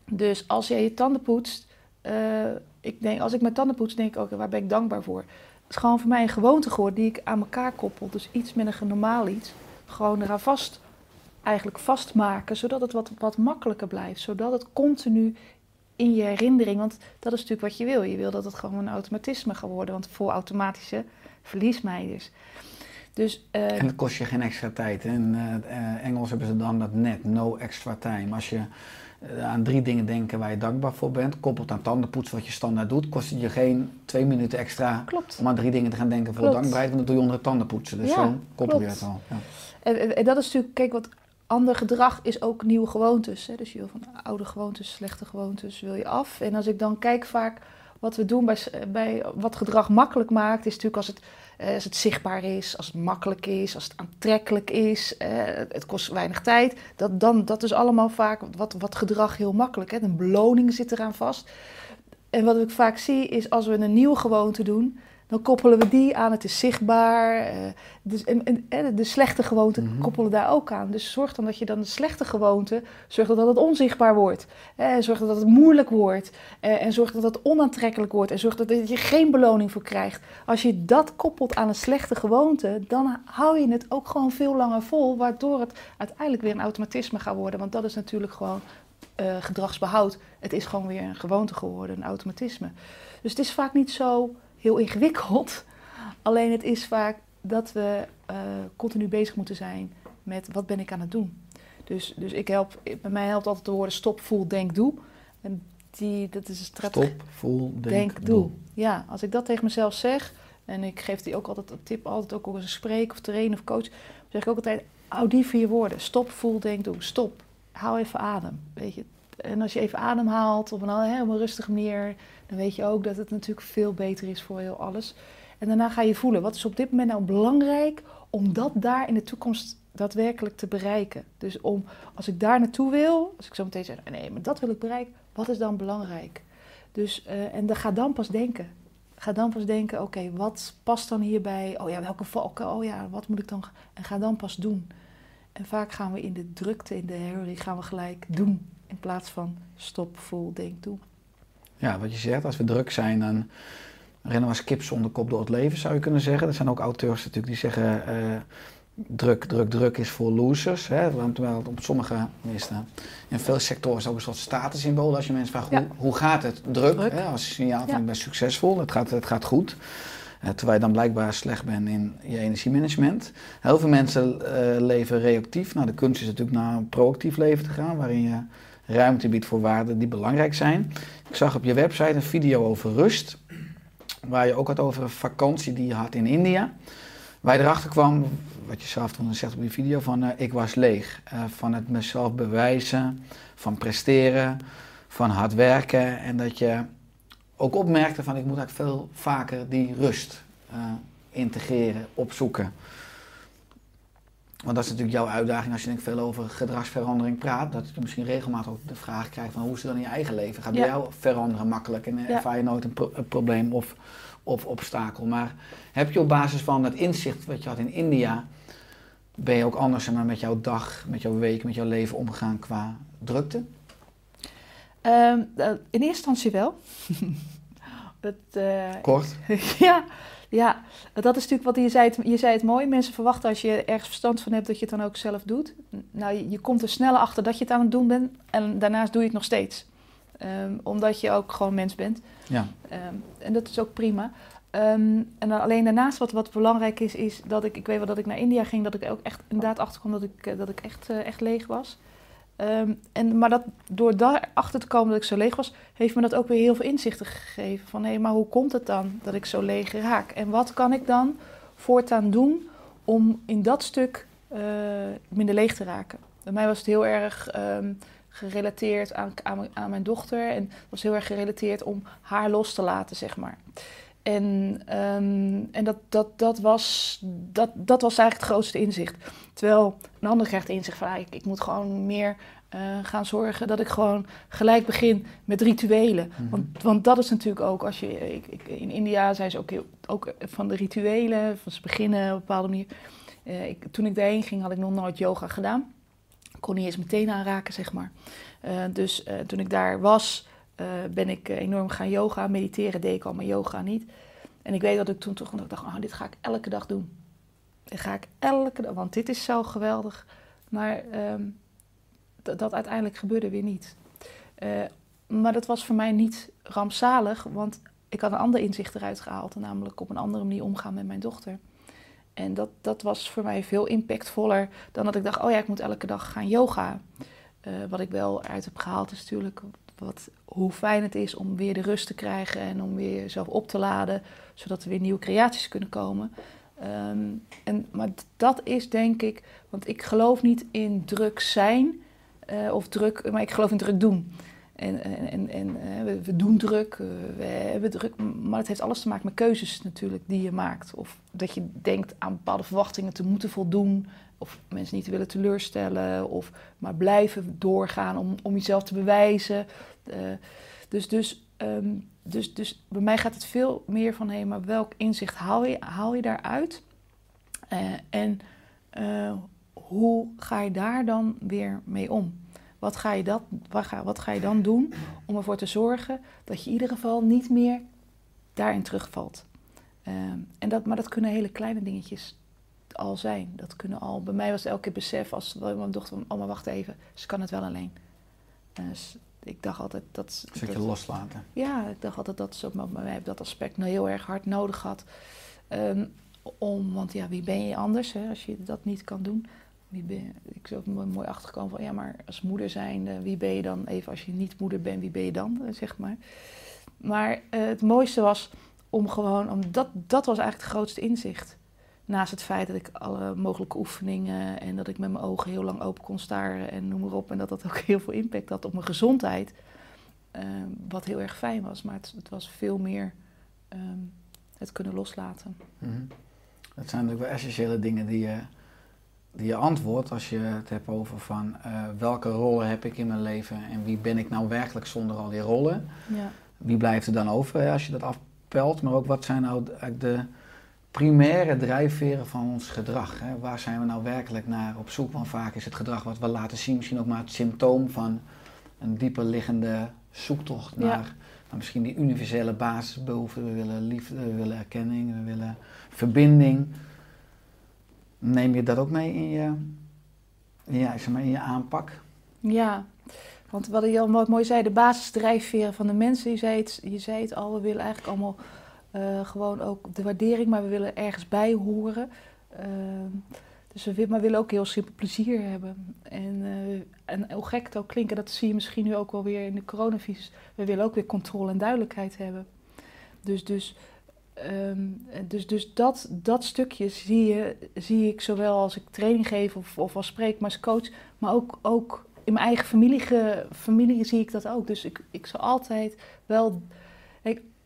S2: Dus als jij je tanden poetst, eh, ik denk, als ik mijn tanden poets, denk ik ook, waar ben ik dankbaar voor? Het is gewoon voor mij een gewoonte geworden die ik aan elkaar koppel. Dus iets met een normaal iets. Gewoon eraan vast, eigenlijk vastmaken, zodat het wat, wat makkelijker blijft. Zodat het continu in je herinnering, want dat is natuurlijk wat je wil. Je wil dat het gewoon een automatisme gaat worden, want voor automatische verliesmeiders. Dus eh,
S4: En het kost je geen extra tijd. In eh, eh, Engels hebben ze dan dat net, no extra time. Als je aan drie dingen denkt waar je dankbaar voor bent, koppelt aan tandenpoetsen wat je standaard doet, kost het je geen twee minuten extra
S2: klopt.
S4: om aan drie dingen te gaan denken voor
S2: Klopt.
S4: dankbaarheid, want dat doe je onder het tandenpoetsen. Dus
S2: Ja,
S4: zo koppel je het al. Ja.
S2: En dat is natuurlijk, kijk, wat ander gedrag is ook nieuwe gewoontes. Hè? Dus je wil van oude gewoontes, slechte gewoontes wil je af. En als ik dan kijk vaak wat we doen bij, bij wat gedrag makkelijk maakt, is natuurlijk als het, eh, als het zichtbaar is, als het makkelijk is, als het aantrekkelijk is, eh, het kost weinig tijd. Dat, dan, dat is allemaal vaak wat, wat gedrag heel makkelijk. Hè? Een beloning zit eraan vast. En wat ik vaak zie is als we een nieuwe gewoonte doen, dan koppelen we die aan. Het is zichtbaar. eh, dus, en, en, en de slechte gewoonte
S4: Mhm.
S2: koppelen daar ook aan. Dus zorg dan dat je dan de slechte gewoonte, zorg dat het onzichtbaar wordt. Eh, zorg dat het moeilijk wordt. Eh, en zorg dat het onaantrekkelijk wordt. En zorg dat je geen beloning voor krijgt. Als je dat koppelt aan een slechte gewoonte, dan hou je het ook gewoon veel langer vol. Waardoor het uiteindelijk weer een automatisme gaat worden. Want dat is natuurlijk gewoon eh, gedragsbehoud. Het is gewoon weer een gewoonte geworden, een automatisme. Dus het is vaak niet zo heel ingewikkeld. Alleen het is vaak dat we eh, continu bezig moeten zijn met wat ben ik aan het doen. Dus, dus ik help, bij mij helpt altijd de woorden stop, voel, denk, doe. En die, dat is een strategie.
S4: Stop, voel, denk,
S2: Denk, doe. Ja, als ik dat tegen mezelf zeg, en ik geef die ook altijd een tip, altijd ook als ik spreek of train of coach, zeg ik ook altijd, hou die vier woorden. Stop, voel, denk, doe. Stop. Hou even adem, weet je. En als je even adem haalt op een helemaal rustige manier, dan weet je ook dat het natuurlijk veel beter is voor heel alles. En daarna ga je voelen, wat is op dit moment nou belangrijk om dat daar in de toekomst daadwerkelijk te bereiken. Dus om, als ik daar naartoe wil, als ik zo meteen zeg, nee, maar dat wil ik bereiken, wat is dan belangrijk? Dus, eh, en dan ga dan pas denken. Ga dan pas denken, oké, wat past dan hierbij? Oh ja, welke valken? Oh ja, wat moet ik dan? En ga dan pas doen. En vaak gaan we in de drukte, in de herrie, gaan we gelijk doen. In plaats van stop, voel, denk, doe.
S4: Ja, wat je zegt, als we druk zijn, dan rennen we als kip zonder kop door het leven, zou je kunnen zeggen. Er zijn ook auteurs natuurlijk die zeggen, eh, druk, druk, druk is voor losers. Hè? Terwijl het op sommige, in veel sectoren is ook een soort statussymbool. Als je mensen vraagt,
S2: Ja.
S4: hoe, hoe gaat het? Druk,
S2: Druk.
S4: Hè? als signaal van
S2: Ja.
S4: ik ben succesvol, het gaat, het gaat goed. Eh, terwijl je dan blijkbaar slecht bent in je energiemanagement. Heel veel mensen eh, leven reactief. Nou, de kunst is natuurlijk naar een proactief leven te gaan, waarin je ruimte biedt voor waarden die belangrijk zijn. Ik zag op je website een video over rust, waar je ook had over een vakantie die je had in India. Waar je erachter kwam, wat je zelf toen zegt op die video, van eh, ik was leeg. Eh, van het mezelf bewijzen, van presteren, van hard werken. En dat je ook opmerkte van ik moet eigenlijk veel vaker die rust eh, integreren, opzoeken. Want dat is natuurlijk jouw uitdaging als je denk veel over gedragsverandering praat. Dat je misschien regelmatig ook de vraag krijgt van hoe is het dan in je eigen leven? Gaat bij
S2: Ja.
S4: jou veranderen makkelijk en eh,
S2: Ja.
S4: ervaar je nooit een, pro- een probleem of, of obstakel. Maar heb je op basis van het inzicht wat je had in India, ben je ook anders zeg maar, met jouw dag, met jouw week, met jouw leven omgegaan qua drukte?
S2: Ehm, eh, in eerste instantie wel. dat, eh,
S4: Kort.
S2: ja, ja, dat is natuurlijk wat je zei, het, je zei het mooi. Mensen verwachten als je ergens verstand van hebt dat je het dan ook zelf doet. Nou, je, je komt er sneller achter dat je het aan het doen bent. En daarnaast doe je het nog steeds. Ehm, omdat je ook gewoon mens bent.
S4: Ja.
S2: Ehm, en dat is ook prima. Ehm, en dan alleen daarnaast wat, wat belangrijk is, is dat ik, ik weet wel dat ik naar India ging, dat ik ook echt inderdaad achterkwam dat ik, eh, dat ik echt, eh, echt leeg was. Ehm, en, maar dat, door daarachter te komen dat ik zo leeg was, heeft me dat ook weer heel veel inzichten gegeven. Van hé, maar hoe komt het dan dat ik zo leeg raak? En wat kan ik dan voortaan doen om in dat stuk eh, minder leeg te raken? Bij mij was het heel erg ehm, gerelateerd aan, aan, aan mijn dochter. En het was heel erg gerelateerd om haar los te laten, zeg maar. En, ehm, en dat, dat, dat, was, dat, dat was eigenlijk het grootste inzicht. Terwijl een ander krijgt inzicht van... ah, ik, ik moet gewoon meer eh, gaan zorgen dat ik gewoon gelijk begin met rituelen.
S4: Mhm.
S2: Want, want dat is natuurlijk ook als je... Ik, ik, in India zijn ze ook, heel, ook van de rituelen, van ze beginnen op een bepaalde manier. Eh, ik, toen ik daarheen ging had ik nog nooit yoga gedaan. Ik kon niet eens meteen aanraken, zeg maar. Eh, dus toen ik daar was, eh, ben ik eh, enorm gaan yoga. Mediteren deed ik al, maar yoga niet. En ik weet dat ik toen toch dacht, oh, dit ga ik elke dag doen. Dit ga ik elke dag, want dit is zo geweldig. Maar ehm, dat- uiteindelijk gebeurde weer niet. Eh, maar dat was voor mij niet rampzalig, want ik had een ander inzicht eruit gehaald. Namelijk op een andere manier omgaan met mijn dochter. En dat, dat was voor mij veel impactvoller dan dat ik dacht, oh ja, ik moet elke dag gaan yoga. Wat ik wel uit heb gehaald is natuurlijk wat, hoe fijn het is om weer de rust te krijgen en om weer jezelf op te laden, zodat er weer nieuwe creaties kunnen komen. Ehm, en, maar dat is denk ik, want ik geloof niet in druk zijn eh, of druk, maar ik geloof in druk doen. En, en, en, eh, we, doen druk, we hebben druk, maar het heeft alles te maken met keuzes natuurlijk die je maakt. Of dat je denkt aan bepaalde verwachtingen te moeten voldoen, of mensen niet willen teleurstellen, of maar blijven doorgaan om, om jezelf te bewijzen. Eh, dus, dus, ehm, dus, dus bij mij gaat het veel meer van, hé, maar welk inzicht haal je, haal je daaruit? Eh, en eh, hoe ga je daar dan weer mee om? Wat ga, je dat, wat, ga, wat ga je dan doen om ervoor te zorgen dat je in ieder geval niet meer daarin terugvalt? Ehm, en dat, maar dat kunnen hele kleine dingetjes al zijn. Dat kunnen al, bij mij was het elke keer besef als mijn dochter, oh maar wacht even, ze kan het wel alleen. Dus ik dacht altijd dat...
S4: Een stukje loslaten.
S2: ja, ik dacht altijd dat ze wij hebben dat aspect nou heel erg hard nodig gehad. Ehm, om, want ja, wie ben je anders hè, als je dat niet kan doen? Wie ben, ik ben ook mooi, achtergekomen van ja, maar als moeder zijn, wie ben je dan? Even als je niet moeder bent, wie ben je dan? eh, Zeg maar. Maar eh, het mooiste was om gewoon, om dat, dat was eigenlijk het grootste inzicht. Naast het feit dat ik alle mogelijke oefeningen en dat ik met mijn ogen heel lang open kon staren en noem maar op. En dat dat ook heel veel impact had op mijn gezondheid. Eh, wat heel erg fijn was, maar het, het was veel meer ehm, het kunnen loslaten.
S4: Mhm. Dat zijn natuurlijk wel essentiële dingen die je je antwoord als je het hebt over van eh, welke rollen heb ik in mijn leven en wie ben ik nou werkelijk zonder al die rollen.
S2: Ja.
S4: Wie blijft er dan over hè, als je dat afpelt, maar ook wat zijn nou de primaire drijfveren van ons gedrag. Hè? Waar zijn we nou werkelijk naar op zoek? Want vaak is het gedrag wat we laten zien misschien ook maar het symptoom van een dieper liggende zoektocht
S2: Ja.
S4: naar, naar misschien die universele basisbehoeften. We willen liefde, we willen erkenning, we willen verbinding. Neem je dat ook mee in je, je, zeg maar, in je aanpak?
S2: Ja, want wat je al mo- mooi zei, de basisdrijfveren van de mensen, je zei het, je zei het al, we willen eigenlijk allemaal eh, gewoon ook de waardering, maar we willen ergens bij horen. Ehm, dus we willen, maar willen ook heel simpel plezier hebben. En, eh, en hoe gek het ook klinkt, en dat zie je misschien nu ook wel weer in de coronavirus, we willen ook weer controle en duidelijkheid hebben. Dus, dus, ehm, dus, dus dat, dat stukje zie, je, zie ik zowel als ik training geef of, of als spreek, maar als coach, maar ook, ook in mijn eigen familie, familie zie ik dat ook. Dus ik, ik zal altijd wel.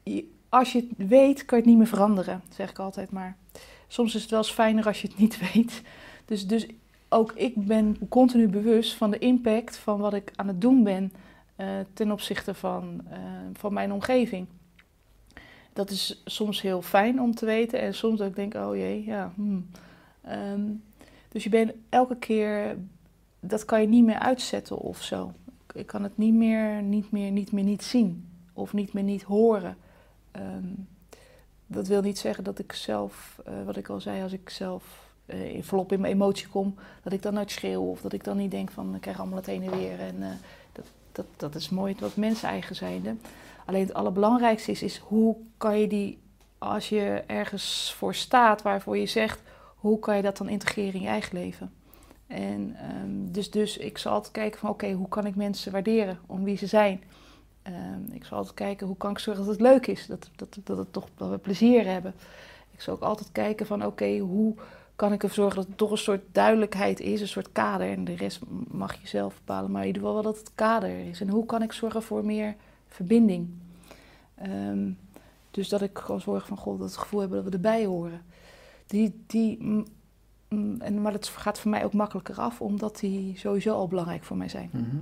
S2: Je- als je het weet, kan je het niet meer veranderen, zeg ik altijd maar. Soms is het wel eens fijner als je het niet weet. Dus, dus ook ik ben continu bewust van de impact van wat ik aan het doen ben eh, ten opzichte van, eh, van mijn omgeving. Dat is soms heel fijn om te weten en soms ik denk, oh jee, ja. hmm. Ehm, dus je bent elke keer dat kan je niet meer uitzetten of zo. Ik kan het niet meer niet, meer, niet, meer niet zien of niet meer niet horen. Ehm, dat wil niet zeggen dat ik zelf, eh, wat ik al zei, als ik zelf eh, volop in mijn emotie kom, dat ik dan nooit schreeuw of dat ik dan niet denk van ik krijg allemaal het heen en weer. En, eh, dat, dat, dat is mooi wat mensen eigen zijnde. Alleen het allerbelangrijkste is, is hoe kan je die, als je ergens voor staat waarvoor je zegt, hoe kan je dat dan integreren in je eigen leven? En ehm, dus, dus ik zal altijd kijken van oké, hoe kan ik mensen waarderen om wie ze zijn? Ehm, ik zal altijd kijken hoe kan ik zorgen dat het leuk is, dat, dat, dat, het toch, dat we plezier hebben. Ik zal ook altijd kijken van oké, hoe kan ik ervoor zorgen dat er toch een soort duidelijkheid is, een soort kader. En de rest mag je zelf bepalen, maar in ieder geval wel dat het kader is. En hoe kan ik zorgen voor meer verbinding? Ehm, dus dat ik gewoon zorg van god, dat het gevoel hebben dat we erbij horen. Die, die, mm, mm, en, maar dat gaat voor mij ook makkelijker af, omdat die sowieso al belangrijk voor mij zijn.
S4: Mhm.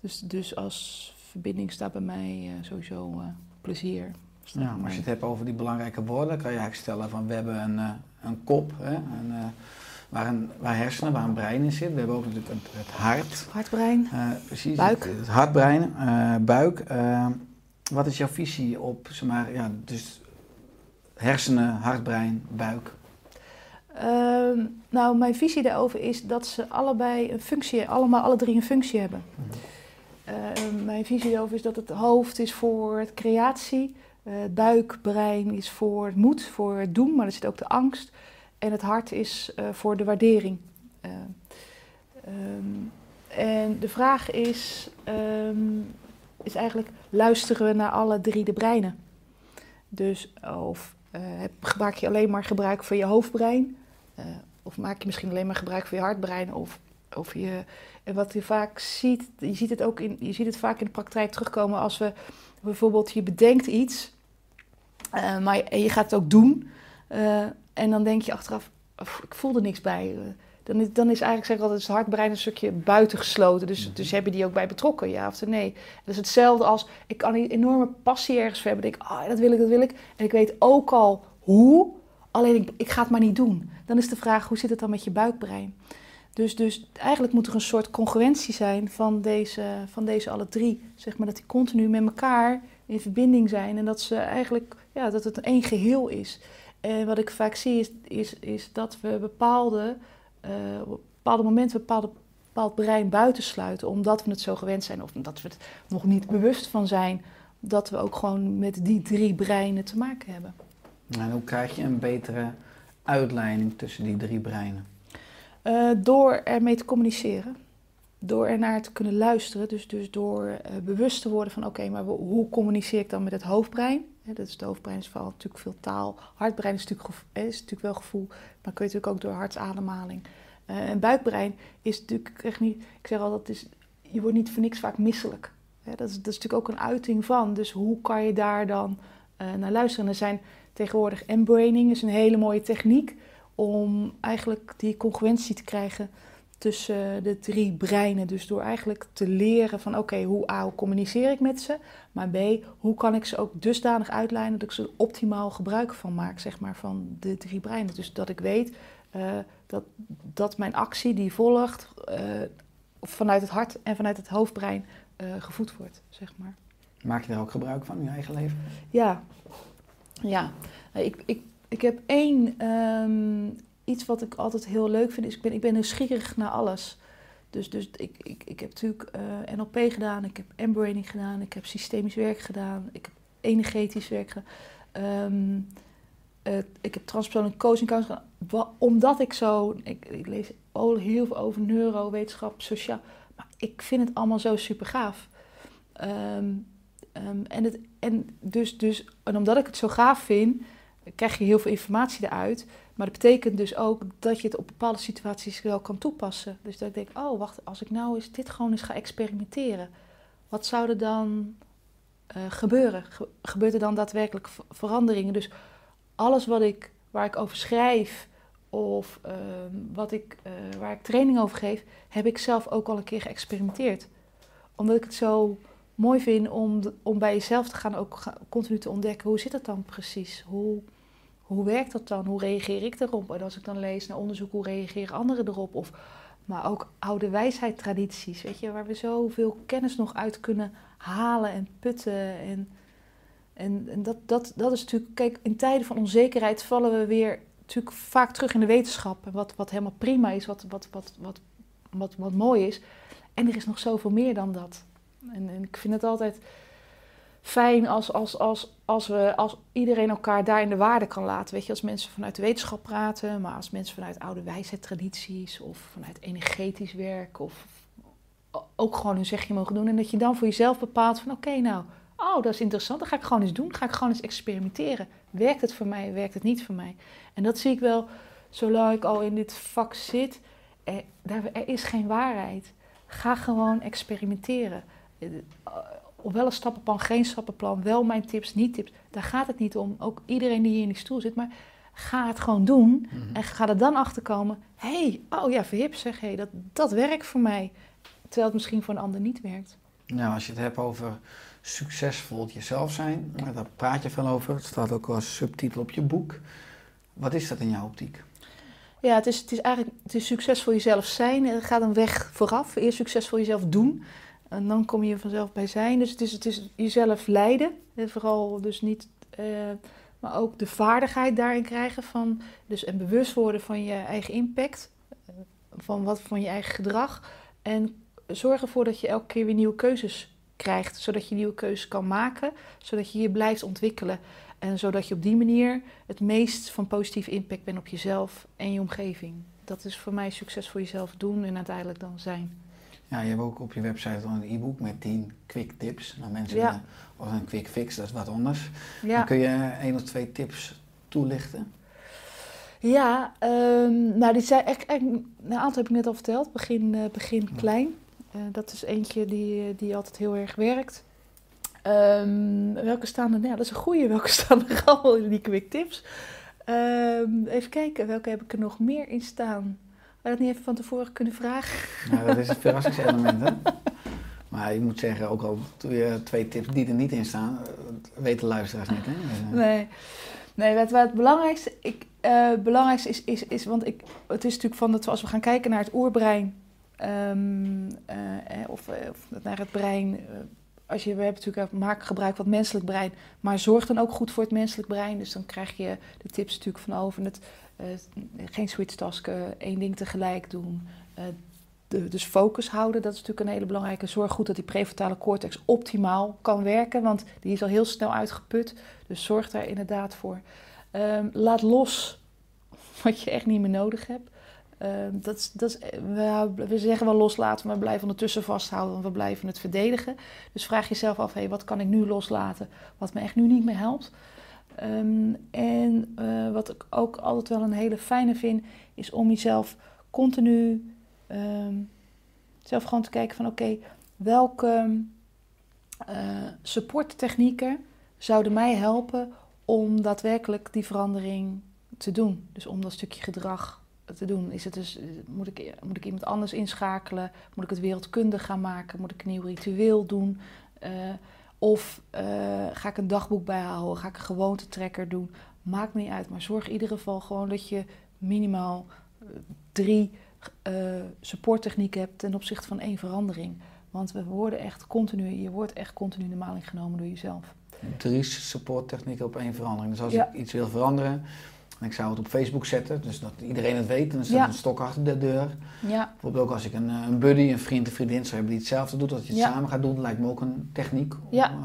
S2: Dus, dus als verbinding staat bij mij eh, sowieso eh, plezier.
S4: Ja, maar als je het hebt over die belangrijke woorden, kan je eigenlijk stellen van we hebben een, eh, een kop, hè, een, waar, een, waar hersenen, waar een brein in zit. We hebben ook natuurlijk het, het hart.
S2: Hartbrein.
S4: eh, precies,
S2: Buik.
S4: Het, het hartbrein, buik. Wat is jouw visie op, zeg maar, ja, dus hersenen, hartbrein, buik?
S2: Ehm, nou, mijn visie daarover is dat ze allebei een functie, allemaal alle drie een functie hebben. Ehm, mijn visie daarover is dat het hoofd is voor creatie, eh, het buik, brein is voor het moed, voor het doen, maar er zit ook de angst. En het hart is eh, voor de waardering. Eh, ehm, en de vraag is, ehm, is eigenlijk, luisteren we naar alle drie de breinen? Dus of eh, maak je alleen maar gebruik van je hoofdbrein? Eh, of maak je misschien alleen maar gebruik van je hartbrein? Of, of je, en wat je vaak ziet, je ziet, het ook in, je ziet het vaak in de praktijk terugkomen als we bijvoorbeeld, je bedenkt iets, eh, maar je, gaat het ook doen. eh, en dan denk je achteraf, "Pff, ik voel er niks bij. Dan, is, dan is eigenlijk, zeg ik altijd, het hartbrein een stukje buitengesloten. Dus, dus heb je die ook bij betrokken, ja of nee? Dat is hetzelfde als, ik kan een enorme passie ergens voor hebben. Ik denk, ah, dat wil ik, dat wil ik. En ik weet ook al hoe, alleen ik, ik ga het maar niet doen. Dan is de vraag, hoe zit het dan met je buikbrein? Dus, dus eigenlijk moet er een soort congruentie zijn van deze, van deze alle drie. Zeg maar dat die continu met elkaar in verbinding zijn. En dat ze eigenlijk, ja, dat het één geheel is. En wat ik vaak zie is, is, is dat we bepaalde, eh, op bepaalde momenten bepaalde, bepaald brein buitensluiten. Omdat we het zo gewend zijn of omdat we het nog niet bewust van zijn. Dat we ook gewoon met die drie breinen te maken hebben.
S4: En hoe krijg je een betere uitleiding tussen die drie breinen?
S2: Eh, door ermee te communiceren. Door ernaar te kunnen luisteren. Dus, dus door eh, bewust te worden van oké, maar hoe communiceer ik dan met het hoofdbrein? Hè, dat is het hoofdbrein is vooral natuurlijk veel taal. Hartbrein is natuurlijk, is natuurlijk wel gevoel. Maar kun je natuurlijk ook door hartademhaling. Eh, en buikbrein is natuurlijk echt niet... Ik zeg altijd, is, je wordt niet voor niks vaak misselijk. Dat, is, dat is natuurlijk ook een uiting van. Dus hoe kan je daar dan naar luisteren? En er zijn tegenwoordig embraining is een hele mooie techniek om eigenlijk die congruentie te krijgen tussen de drie breinen. Dus door eigenlijk te leren van oké, hoe A, hoe communiceer ik met ze? Maar B, hoe kan ik ze ook dusdanig uitlijnen dat ik ze optimaal gebruik van maak, zeg maar, van de drie breinen. Dus dat ik weet eh, dat, dat mijn actie die volgt eh, vanuit het hart en vanuit het hoofdbrein eh, gevoed wordt, zeg maar.
S4: Maak je daar ook gebruik van in je eigen leven?
S2: Ja, ja. Ik, ik, ik heb één ehm, iets wat ik altijd heel leuk vind. Is ik ben, ik ben nieuwsgierig naar alles. Dus, dus ik, ik, ik heb natuurlijk uh, NLP gedaan, ik heb embraining gedaan, ik heb systemisch werk gedaan, ik heb energetisch werk gedaan. Ehm, ik heb transpersoonlijk coaching gedaan. Omdat ik zo, ik, lees heel veel over neurowetenschap, sociaal. Maar ik vind het allemaal zo super gaaf. Um, en, het, en, dus, dus, en omdat ik het zo gaaf vind, krijg je heel veel informatie eruit. Maar dat betekent dus ook dat je het op bepaalde situaties wel kan toepassen. Dus dat ik denk, oh wacht, als ik nou eens dit gewoon eens ga experimenteren. Wat zou er dan uh, gebeuren? Ge gebeurt er dan daadwerkelijk veranderingen? Dus alles wat ik, waar ik over schrijf of uh, wat ik, uh, waar ik training over geef, heb ik zelf ook al een keer geëxperimenteerd. Omdat ik het zo mooi vind om, om bij jezelf te gaan, ook continu te ontdekken hoe zit het dan precies? Hoe, hoe werkt dat dan? Hoe reageer ik erop? En als ik dan lees naar onderzoek, hoe reageren anderen erop? Of, maar ook oude wijsheid tradities, weet je, waar we zoveel kennis nog uit kunnen halen en putten. En, en, en dat, dat, dat is natuurlijk, kijk, in tijden van onzekerheid vallen we weer natuurlijk vaak terug in de wetenschap. Wat, wat helemaal prima is, wat, wat, wat, wat, wat, wat mooi is. En er is nog zoveel meer dan dat. En, en ik vind het altijd fijn als, als, als, als, we, als iedereen elkaar daar in de waarde kan laten. Weet je, als mensen vanuit de wetenschap praten, maar als mensen vanuit oude wijsheid tradities of vanuit energetisch werk of ook gewoon hun zegje mogen doen. En dat je dan voor jezelf bepaalt van oké, nou, oh, dat is interessant, dat ga ik gewoon eens doen. ga ik gewoon eens experimenteren. Werkt het voor mij, werkt het niet voor mij? En dat zie ik wel, zolang ik al in dit vak zit, er, er is geen waarheid. Ga gewoon experimenteren. Op wel een stappenplan, geen stappenplan, wel mijn tips, niet tips. Daar gaat het niet om. Ook iedereen die hier in die stoel zit, maar ga het gewoon doen. En ga er dan achter komen. Hé, hey, oh ja, verhip zeg, hey, dat, dat werkt voor mij. Terwijl het misschien voor een ander niet werkt.
S4: Nou, als je het hebt over succesvol jezelf zijn, daar praat je veel over. Het staat ook als subtitel op je boek. Wat is dat in jouw optiek?
S2: Ja, het is, het is eigenlijk het is succesvol jezelf zijn. Er gaat een weg vooraf. Eerst succesvol jezelf doen. En dan kom je vanzelf bij zijn. Dus het is, het is jezelf leiden. En vooral dus niet... Uh, maar ook de vaardigheid daarin krijgen van... Dus en bewust worden van je eigen impact. Van wat van je eigen gedrag. En zorg ervoor dat je elke keer weer nieuwe keuzes krijgt. Zodat je nieuwe keuzes kan maken. Zodat je je blijft ontwikkelen. En zodat je op die manier het meest van positieve impact bent op jezelf en je omgeving. Dat is voor mij succes voor jezelf doen en uiteindelijk dan zijn.
S4: Ja, je hebt ook op je website een e-book met 10 quick tips. Nou, mensen, ja. of een quick fix, dat is wat anders. Ja. kun je één of twee tips toelichten?
S2: Ja, um, nou, die zijn echt, een aantal heb ik net al verteld. Begin, uh, begin klein. Uh, dat is eentje die, die altijd heel erg werkt. Um, welke staan er? Nou, dat is een goede. Welke staan er allemaal in die quick tips? Um, even kijken, welke heb ik er nog meer in staan? Je dat niet even van tevoren kunnen vragen?
S4: Nou, dat is het verrassingselement, hè? Maar ik moet zeggen, ook al doe je twee tips die er niet in staan, eh, weten luisteraars niet, hè? Dus,
S2: uh... Nee. Nee, wat, wat het belangrijkste, ik, uh, belangrijkste is, is, is, want ik, het is natuurlijk van dat als we gaan kijken naar het oerbrein, um, uh, of, of, naar het brein als je, we hebben natuurlijk maak gebruik van het menselijk brein, maar zorg dan ook goed voor het menselijk brein. Dus dan krijg je de tips natuurlijk van over het geen switchtasken, één ding tegelijk doen. De, dus focus houden, dat is natuurlijk een hele belangrijke. Zorg goed dat die prefrontale cortex optimaal kan werken, want die is al heel snel uitgeput. Dus zorg daar inderdaad voor. Um, laat los wat je echt niet meer nodig hebt. Uh, dat dat we, we, zeggen wel loslaten, maar we blijven ondertussen vasthouden, want we blijven het verdedigen. Dus vraag jezelf af, hey, wat kan ik nu loslaten, wat me echt nu niet meer helpt. Um, en uh, wat ik ook altijd wel een hele fijne vind, is om jezelf continu um, zelf gewoon te kijken van oké, welke uh, supporttechnieken zouden mij helpen om daadwerkelijk die verandering te doen. Dus om dat stukje gedrag te doen, is het dus, eh, moet, ik, moet ik iemand anders inschakelen? Moet ik het wereldkundig gaan maken? Moet ik een nieuw ritueel doen? Eh, of eh, ga ik een dagboek bijhouden? Ga ik een gewoontetrekker doen? Maakt niet uit, maar zorg in ieder geval gewoon dat je minimaal eh, drie eh, supporttechnieken hebt ten opzichte van één verandering. Want we worden echt continu, je wordt echt continu in de maling genomen door jezelf.
S4: Drie supporttechnieken op één verandering. Dus als
S2: Ja.
S4: ik iets wil veranderen, en ik zou het op Facebook zetten, dus dat iedereen het weet, en dan staat
S2: Ja.
S4: een stok achter de deur.
S2: Ja,
S4: Bijvoorbeeld ook als ik een, eh, een buddy, een vriend, een vriendin zou hebben die hetzelfde doet, dat je het
S2: Ja.
S4: samen gaat doen, lijkt me ook een techniek. om,
S2: Ja.
S4: eh,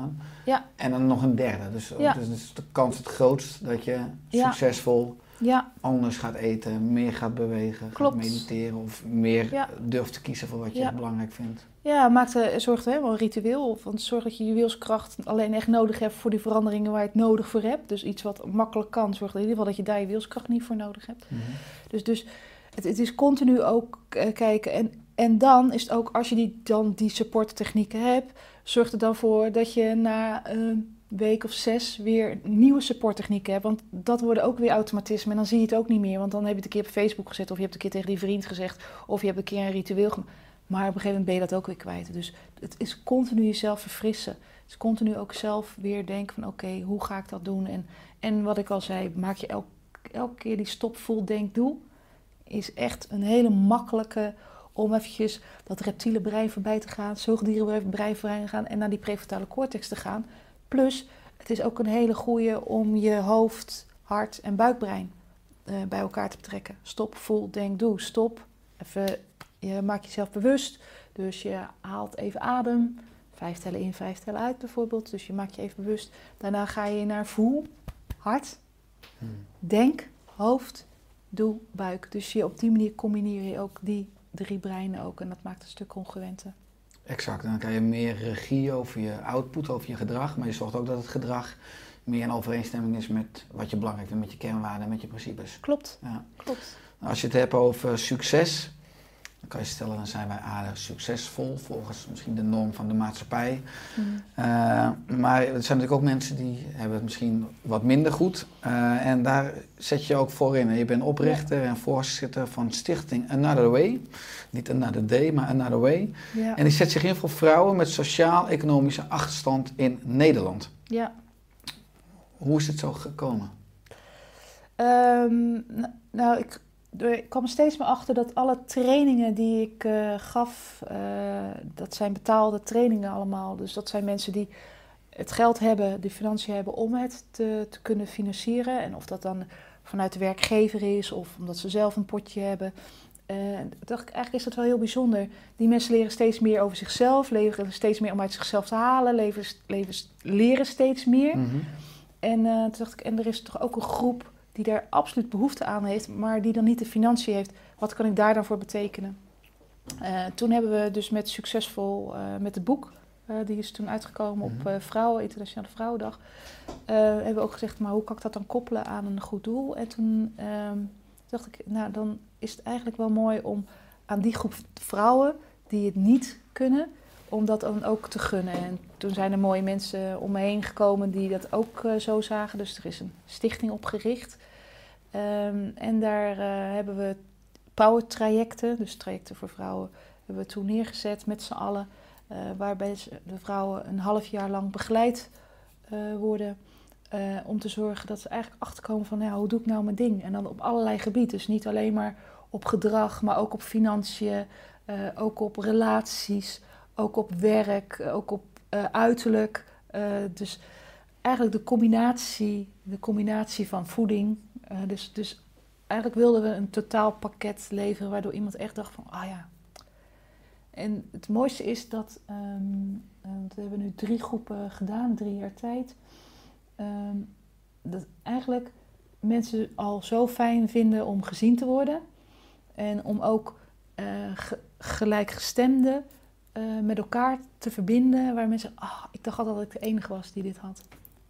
S2: Ja.
S4: En dan nog een derde. Dus, dus is de kans het grootst dat je succesvol
S2: ja,
S4: anders gaat eten, meer gaat bewegen,
S2: Klopt.
S4: gaat mediteren of meer
S2: Ja.
S4: durft te kiezen voor wat je
S2: Ja.
S4: belangrijk vindt.
S2: ja maak de, zorg er wel een ritueel. Want zorg dat je je wilskracht alleen echt nodig hebt voor die veranderingen waar je het nodig voor hebt. Dus iets wat makkelijk kan, zorg in ieder geval dat je daar je wilskracht niet voor nodig hebt. Dus, dus het, het is continu ook eh, kijken. En, en dan is het ook, als je die, dan die supporttechnieken hebt, zorg er dan voor dat je na een week of zes weer nieuwe supporttechnieken hebt. Want dat worden ook weer automatismen. En dan zie je het ook niet meer. Want dan heb je het een keer op Facebook gezet, of je hebt een keer tegen die vriend gezegd, of je hebt een keer een ritueel gemaakt. Maar op een gegeven moment ben je dat ook weer kwijt. Dus het is continu jezelf verfrissen. Is continu ook zelf weer denken van oké, hoe ga ik dat doen? En, en wat ik al zei, maak je elk, elke keer die stop, voel, denk, doe is echt een hele makkelijke om eventjes dat reptiele brein voorbij te gaan, zoogdierenbrein voorbij te gaan en naar die prefrontale cortex te gaan. Plus, het is ook een hele goede om je hoofd, hart en buikbrein eh, bij elkaar te betrekken. Stop, voel, denk, doe. Stop. Even, je maakt jezelf bewust. Dus je haalt even adem. Vijf tellen in, vijf tellen uit bijvoorbeeld. Dus je maakt je even bewust. Daarna ga je naar voel, hart, denk, hoofd, doe, buik. Dus je, op die manier combineer je ook die drie breinen ook. En dat maakt het een stuk congruenter.
S4: Exact, en dan krijg je meer regie over je output, over je gedrag, maar je zorgt ook dat het gedrag meer in overeenstemming is met wat je belangrijk vindt, met je kernwaarden en met je principes.
S2: Klopt,
S4: Ja.
S2: klopt.
S4: Als je het hebt over succes, dan kan je stellen, dan zijn wij aardig succesvol, volgens misschien de norm van de maatschappij.
S2: Mm.
S4: Eh, maar er zijn natuurlijk ook mensen die hebben het misschien wat minder goed. Eh, en daar zet je ook voor in. Je bent oprichter en voorzitter van stichting Another Way. Niet Another Day, maar Another Way.
S2: Ja.
S4: En die zet zich in voor vrouwen met sociaal-economische achterstand in Nederland.
S2: ja.
S4: Hoe is het zo gekomen?
S2: Ehm, nou, ik, ik kwam steeds meer achter dat alle trainingen die ik eh, gaf, eh, dat zijn betaalde trainingen allemaal. Dus dat zijn mensen die het geld hebben, de financiën hebben om het te, te kunnen financieren. En of dat dan vanuit de werkgever is of omdat ze zelf een potje hebben. Toen dacht ik, eigenlijk is dat wel heel bijzonder. Die mensen leren steeds meer over zichzelf, leren steeds meer om uit zichzelf te halen, leven, leven, leren steeds meer.
S4: Mhm.
S2: En eh, toen dacht ik, en er is toch ook een groep die daar absoluut behoefte aan heeft, maar die dan niet de financiën heeft. Wat kan ik daar dan voor betekenen? Eh, toen hebben we dus met succesvol, eh, met het boek, eh, die is toen uitgekomen op
S4: Mhm.
S2: Vrouwen, Internationale Vrouwendag, hebben we ook gezegd, maar hoe kan ik dat dan koppelen aan een goed doel? En toen ehm, dacht ik, nou dan is het eigenlijk wel mooi om aan die groep vrouwen die het niet kunnen, om dat dan ook te gunnen. En toen zijn er mooie mensen om me heen gekomen die dat ook eh, zo zagen. Dus er is een stichting opgericht. Ehm, en daar eh, hebben we power trajecten, dus trajecten voor vrouwen, hebben we toen neergezet met z'n allen. eh, waarbij de vrouwen een half jaar lang begeleid worden. om te zorgen dat ze eigenlijk achterkomen van ja, hoe doe ik nou mijn ding? En dan op allerlei gebieden. Dus niet alleen maar op gedrag, maar ook op financiën, ook op relaties, ook op werk, eh, ook op eh, uiterlijk. Eh, dus eigenlijk de combinatie, de combinatie van voeding. dus, dus eigenlijk wilden we een totaalpakket leveren waardoor iemand echt dacht van, ah ja. En het mooiste is dat, want we hebben nu drie groepen gedaan, drie jaar tijd. Ehm, dat eigenlijk mensen al zo fijn vinden om gezien te worden. En om ook ge- gelijkgestemden eh, met elkaar te verbinden. Waar mensen, ah, ik dacht altijd dat ik de enige was die dit had.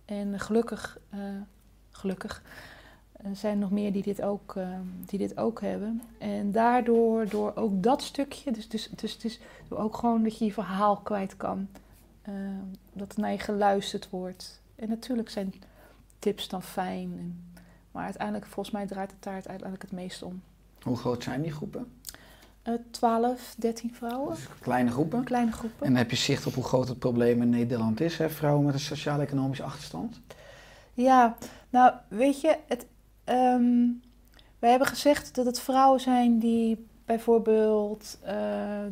S2: En gelukkig, eh, gelukkig, er zijn nog meer die dit, ook, eh, die dit ook hebben. En daardoor, door ook dat stukje, dus, dus, dus door ook gewoon dat je je verhaal kwijt kan. eh, dat er naar je geluisterd wordt. En natuurlijk zijn tips dan fijn. Maar uiteindelijk, volgens mij draait het daar uiteindelijk het meest om.
S4: Hoe groot zijn die groepen?
S2: Eh 12, 13 vrouwen,
S4: Dus kleine groepen.
S2: kleine groepen.
S4: En heb je zicht op hoe groot het probleem in Nederland is, hè? vrouwen met een sociaal-economische achterstand?
S2: Ja, nou weet je, het, ehm, wij hebben gezegd dat het vrouwen zijn die bijvoorbeeld eh, eh,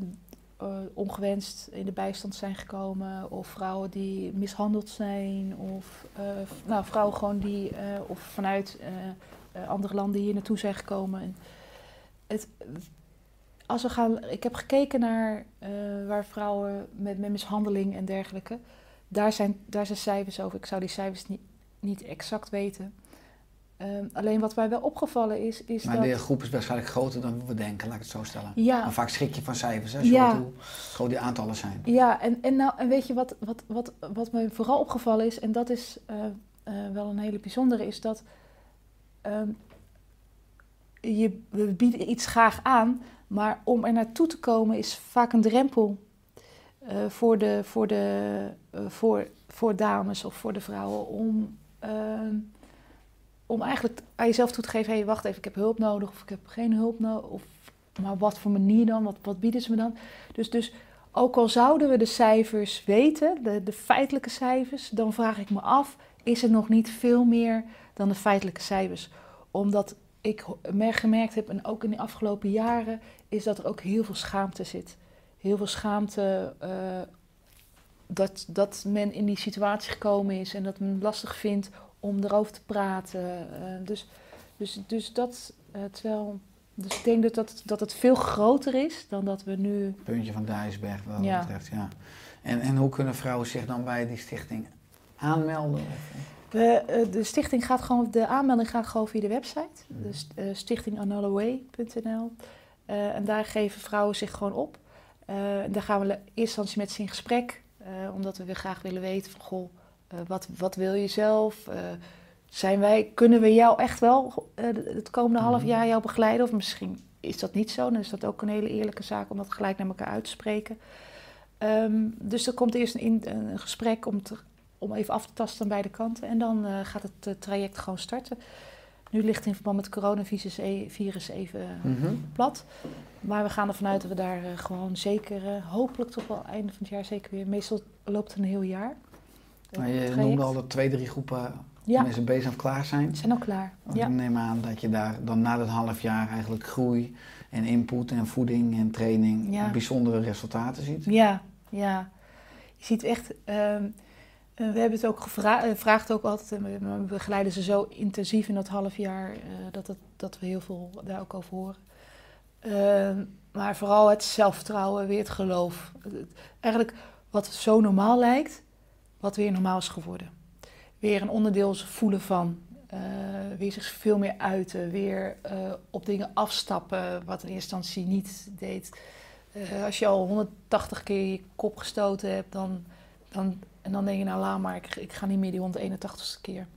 S2: ongewenst in de bijstand zijn gekomen, of vrouwen die mishandeld zijn, of eh, nou, vrouwen gewoon die eh, of vanuit eh, eh, andere landen hier naartoe zijn gekomen. En het, als we gaan, ik heb gekeken naar eh, waar vrouwen met, met mishandeling en dergelijke. Daar zijn, daar zijn cijfers over. Ik zou die cijfers niet, niet exact weten. Ehm, alleen wat mij wel opgevallen is, is
S4: Maar
S2: dat...
S4: de groep is waarschijnlijk groter dan we denken, laat ik het zo stellen.
S2: Ja,
S4: Maar vaak schrik je van cijfers, hè, als je
S2: Ja.
S4: hoe groot die aantallen zijn.
S2: Ja, en, en, nou, en weet je wat, wat, wat, wat me vooral opgevallen is, en dat is eh, eh, wel een hele bijzondere, is dat ehm, je, we bieden iets graag aan, maar om er naartoe te komen is vaak een drempel eh, voor, de, voor, de, eh, voor, voor dames of voor de vrouwen om, ehm, om eigenlijk aan jezelf toe te geven, hé, hey, wacht even, ik heb hulp nodig of ik heb geen hulp nodig, of maar wat voor manier dan, wat, wat bieden ze me dan? Dus, dus ook al zouden we de cijfers weten, de, de feitelijke cijfers, dan vraag ik me af, is er nog niet veel meer dan de feitelijke cijfers? Omdat ik gemerkt heb, en ook in de afgelopen jaren, is dat er ook heel veel schaamte zit. Heel veel schaamte eh, dat, dat men in die situatie gekomen is en dat men het lastig vindt om erover te praten. Eh, dus, dus, dus dat, eh, terwijl, dus ik denk dat, dat, dat het veel groter is dan dat we nu
S4: Puntje van de ijsberg wat dat
S2: Ja.
S4: betreft, ja. En, en hoe kunnen vrouwen zich dan bij die stichting aanmelden?
S2: We, de stichting gaat gewoon, de aanmelding gaat gewoon via de website.
S4: Mhm.
S2: Dus uh. Eh, en daar geven vrouwen zich gewoon op. Eh, daar gaan we in eerste instantie met ze in gesprek. eh, omdat we weer graag willen weten van, goh, wat, wat wil je zelf? Zijn wij, kunnen we jou echt wel het komende half
S4: Mhm.
S2: jaar jou begeleiden? Of misschien is dat niet zo. Dan is dat ook een hele eerlijke zaak om dat gelijk naar elkaar uit te spreken. Ehm, dus er komt eerst een, in- een gesprek om, te, om even af te tasten aan beide kanten. En dan gaat het traject gewoon starten. Nu ligt in verband met het coronavirus e- virus even eh,
S4: Mhm.
S2: plat. Maar we gaan ervan uit dat we daar eh, gewoon zeker, eh, hopelijk toch wel einde van het jaar zeker weer. Meestal loopt het een heel jaar.
S4: Maar je
S2: het
S4: noemde al dat twee, drie groepen
S2: Ja,
S4: mensen bezig of klaar zijn.
S2: ze zijn al klaar.
S4: Want
S2: Ja.
S4: Ik neem aan dat je daar dan na dat half jaar eigenlijk groei en input en voeding en training
S2: Ja.
S4: bijzondere resultaten ziet.
S2: Ja, ja. Je ziet echt. ehm, eh, we hebben het ook gevraagd, ook altijd. we- begeleiden ze zo intensief in dat half jaar. eh, dat, dat we heel veel daar ook over horen. Ehm, maar vooral het zelfvertrouwen, weer het geloof. Eigenlijk wat zo normaal lijkt, wat weer normaal is geworden. Weer een onderdeel voelen van. eh, weer zich veel meer uiten. Weer eh, op dingen afstappen, wat in eerste instantie niet deed. Eh, als je al 180 keer je kop gestoten hebt, dan, dan, en dan denk je, nou laat maar, ik, ik ga niet meer die 181ste keer.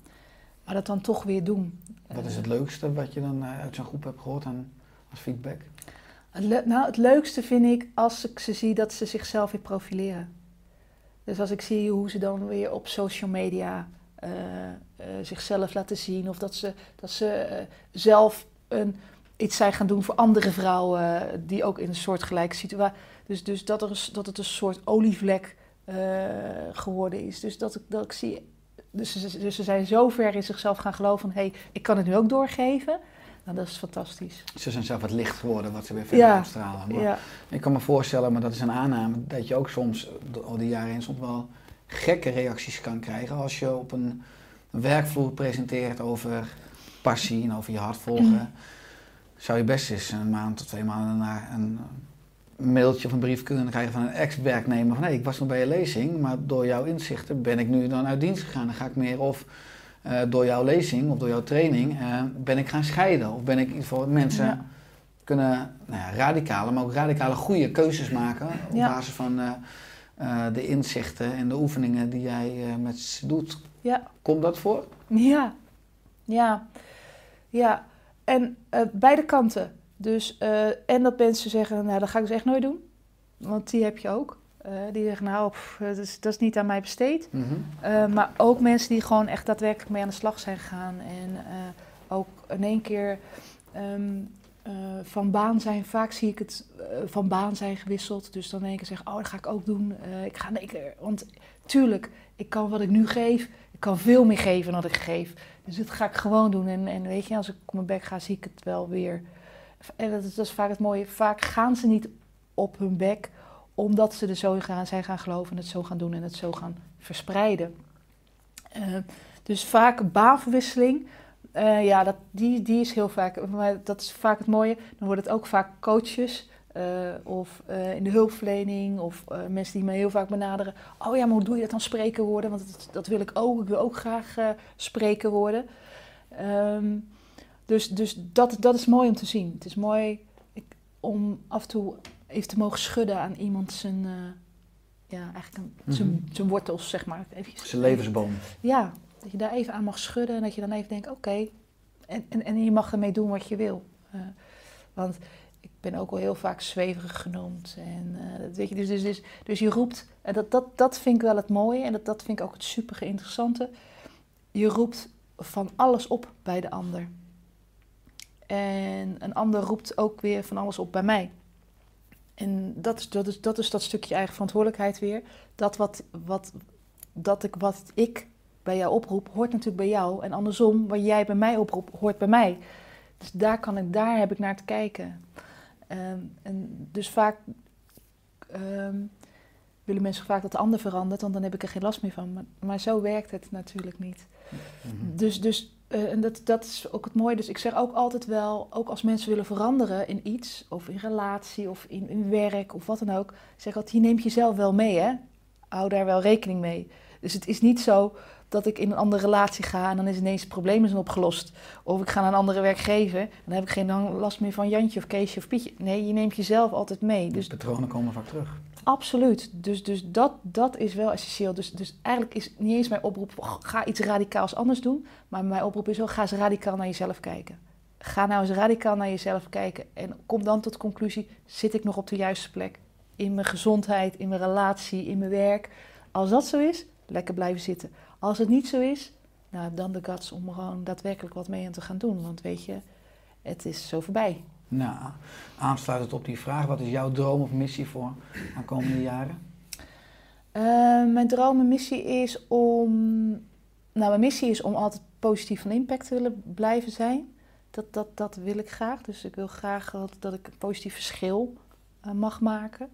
S2: Maar dat dan toch weer doen.
S4: Wat is
S2: Eh,
S4: het leukste wat je dan eh, uit zo'n groep hebt gehoord aan, als feedback?
S2: Het nou, het leukste vind ik als ik ze zie dat ze zichzelf weer profileren. Dus als ik zie hoe ze dan weer op social media eh, zichzelf laten zien. Of dat ze, dat ze zelf een, iets zijn gaan doen voor andere vrouwen die ook in een soortgelijke situatie... Dus, dus dat, er, is- dat het een soort olievlek geworden is. Dus dat ik, dat ik zie... Dus ze, dus ze zijn zo ver in zichzelf gaan geloven van... hé, hey, ik kan het nu ook doorgeven. Nou, dat is fantastisch.
S4: Ze zijn zelf wat licht geworden wat ze weer verder
S2: Ja.
S4: uitstralen. Maar
S2: Ja.
S4: Ik kan me voorstellen, maar dat is een aanname, dat je ook soms al die jaren heen soms wel gekke reacties kan krijgen als je op een werkvloer presenteert over passie en over je hart volgen. Zou je best eens een maand of twee maanden daarna een mailtje of een brief kunnen krijgen van een ex-werknemer van hé, ik was nog bij je lezing, maar door jouw inzichten ben ik nu dan uit dienst gegaan. Dan ga ik meer of eh, door jouw lezing of door jouw training eh, ben ik gaan scheiden. Of ben ik in ieder geval mensen
S2: Ja.
S4: kunnen nou ja, radicale, maar ook radicale goede keuzes maken op
S2: Ja.
S4: basis van eh, de inzichten en de oefeningen die jij met ze doet.
S2: Ja.
S4: Komt dat voor?
S2: Ja, ja, ja. En beide kanten. Dus, eh, en dat mensen zeggen, nou, dat ga ik dus echt nooit doen. Want die heb je ook. Eh, die zeggen, nou, pff, dat, is, dat is niet aan mij besteed.
S4: Mhm.
S2: Eh, maar ook mensen die gewoon echt daadwerkelijk mee aan de slag zijn gegaan. En ook in één keer ehm, eh, van baan zijn. Vaak zie ik het van baan zijn gewisseld. Dus dan in één keer zeggen, oh, dat ga ik ook doen. Ik ga in één keer, want tuurlijk, ik kan wat ik nu geef, ik kan veel meer geven dan ik geef. Dus dat ga ik gewoon doen. En, en weet je, als ik op mijn bek ga, zie ik het wel weer. En dat is, vaak het mooie. Vaak gaan ze niet op hun bek omdat ze er zo gaan, zijn gaan geloven en het zo gaan doen en het zo gaan verspreiden. Eh, dus vaak baanverwisseling, eh, ja, dat, die, die is heel vaak, maar dat is vaak het mooie. Dan worden het ook vaak coaches eh, of in de hulpverlening of mensen die me heel vaak benaderen. Oh ja, maar hoe doe je dat dan spreken worden? Want dat, wil ik ook, ik wil ook graag spreken worden. Ehm, dus dus dat, dat is mooi om te zien. Het is mooi ik, om af en toe even te mogen schudden aan iemand zijn, uh, ja, eigenlijk een,
S4: Mhm.
S2: zijn, zijn wortels, zeg maar.
S4: Zijn levensboom.
S2: Ja, dat je daar even aan mag schudden en dat je dan even denkt, oké, en, en, en je mag ermee doen wat je wil. Eh, want ik ben ook al heel vaak zweverig genoemd. En, eh, dat weet je, dus, dus, dus, dus je roept, en dat, dat, dat vind ik wel het mooie en dat, dat vind ik ook het super interessante. Je roept van alles op bij de ander. En een ander roept ook weer van alles op bij mij. En dat is dat, is, dat, is dat stukje eigen verantwoordelijkheid weer. Dat wat, wat, dat ik, wat ik bij jou oproep, hoort natuurlijk bij jou. En andersom, wat jij bij mij oproept, hoort bij mij. Dus daar, kan ik, daar heb ik naar te kijken. Ehm, en dus vaak ehm, willen mensen vaak dat de ander verandert, want dan heb ik er geen last meer van. Maar, maar zo werkt het natuurlijk niet.
S4: Mhm.
S2: Dus, dus eh, en dat, dat is ook het mooie. Dus ik zeg ook altijd wel, ook als mensen willen veranderen in iets, of in relatie, of in, in werk, of wat dan ook, zeg altijd, je neemt jezelf wel mee, hè? Hou daar wel rekening mee. Dus het is niet zo dat ik in een andere relatie ga en dan is ineens het probleem is opgelost. Of ik ga naar een andere werkgever dan heb ik geen last meer van Jantje of Keesje of Pietje. Nee, je neemt jezelf altijd mee.
S4: Dus
S2: Dus
S4: patronen komen vaak terug.
S2: Absoluut. Dus, dus dat, dat is wel essentieel. Dus, dus eigenlijk is niet eens mijn oproep, "Oh, ga iets radicaals anders doen. Maar mijn oproep is wel, ga eens radicaal naar jezelf kijken. Ga nou eens radicaal naar jezelf kijken. En kom dan tot de conclusie, zit ik nog op de juiste plek? In mijn gezondheid, in mijn relatie, in mijn werk. Als dat zo is, lekker blijven zitten. Als het niet zo is, nou, dan de guts om er gewoon daadwerkelijk wat mee aan te gaan doen. Want weet je, het is zo voorbij.
S4: Nou, aansluitend op die vraag, wat is jouw droom of missie voor aankomende jaren?
S2: Eh, mijn droom en missie is om. Nou, mijn missie is om altijd positief van impact te willen blijven zijn. Dat, dat, dat wil ik graag. Dus ik wil graag dat, dat ik een positief verschil eh, mag maken.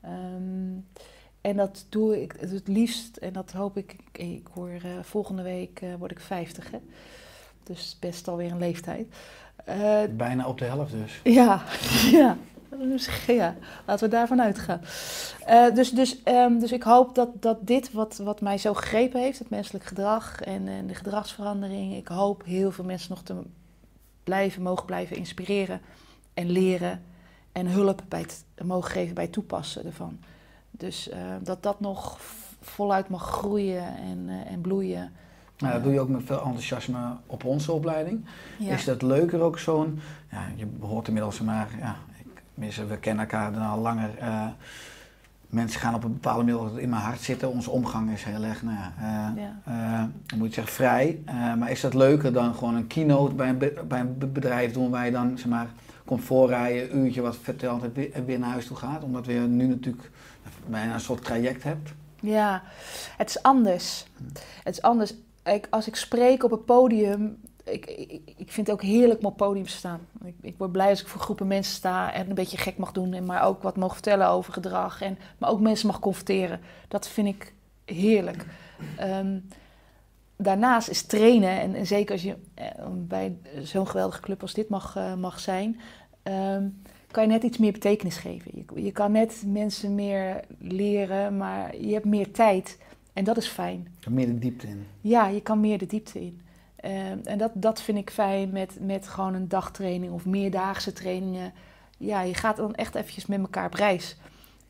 S2: Ehm, en dat doe ik het liefst, en dat hoop ik. Ik, hoor eh, volgende week eh, word ik 50, hè? Dus best alweer een leeftijd. Eh,
S4: Bijna op de helft dus.
S2: ja, ja. Dus, ja, laten we daarvan uitgaan. Dus, dus, ehm, dus ik hoop dat, dat dit wat, wat mij zo gegrepen heeft, het menselijk gedrag en, en de gedragsverandering, ik hoop heel veel mensen nog te blijven, mogen blijven inspireren en leren en hulp bij het mogen geven bij het toepassen ervan. Dus eh, dat dat nog voluit mag groeien en, eh, en bloeien.
S4: Nou, dat doe je ook met veel enthousiasme op onze opleiding.
S2: Ja.
S4: Is dat leuker ook zo'n, ja, je hoort inmiddels maar, ja, ik, we kennen elkaar dan al langer. eh, mensen gaan op een bepaalde manier in mijn hart zitten. Onze omgang is heel erg, nou ja, eh,
S2: Ja.
S4: eh, hoe moet je zeggen, vrij. Eh, maar is dat leuker dan gewoon een keynote bij een, be- bij een be- bedrijf doen waar je dan, zeg maar, komt voorrijden, een uurtje wat vertelt en weer naar huis toe gaat? Omdat we nu natuurlijk bijna een soort traject hebt.
S2: Ja, het is anders. Het is anders. Ik, als ik spreek op het podium, ik, ik, ik vind het ook heerlijk om op podium staan. Ik, ik word blij als ik voor groepen mensen sta en een beetje gek mag doen, en maar ook wat mag vertellen over gedrag, en, maar ook mensen mag confronteren. Dat vind ik heerlijk. Ehm, daarnaast is trainen, en, en zeker als je eh, bij zo'n geweldige club als dit mag, eh, mag zijn, ehm, kan je net iets meer betekenis geven. Je, je kan net mensen meer leren, maar je hebt meer tijd. En dat is fijn.
S4: Er meer de diepte in.
S2: Ja, je kan meer de diepte in. Ehm, en dat, dat vind ik fijn met, met gewoon een dagtraining of meerdaagse trainingen. Ja, je gaat dan echt eventjes met elkaar op reis.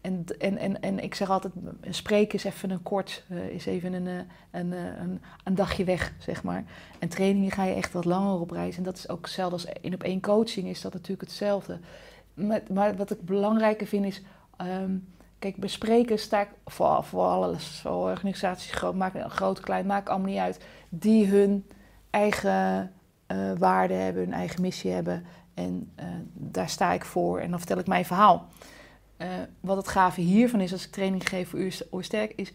S2: En, en, en, en ik zeg altijd, een spreken is even een kort, eh, is even een, eh, een, eh, een, een dagje weg, zeg maar. En trainingen ga je echt wat langer op reis. En dat is ook hetzelfde als één op één coaching, is dat natuurlijk hetzelfde. Maar, wat ik belangrijker vind is, ehm, kijk, bij spreken sta ik voor, voor voor organisaties, groot, maakt, groot, klein, maakt allemaal niet uit, die hun eigen eh, waarden hebben, hun eigen missie hebben. En eh, daar sta ik voor en dan vertel ik mijn verhaal. Eh, wat het gave hiervan is, als ik training geef voor Oer- Oersterk, is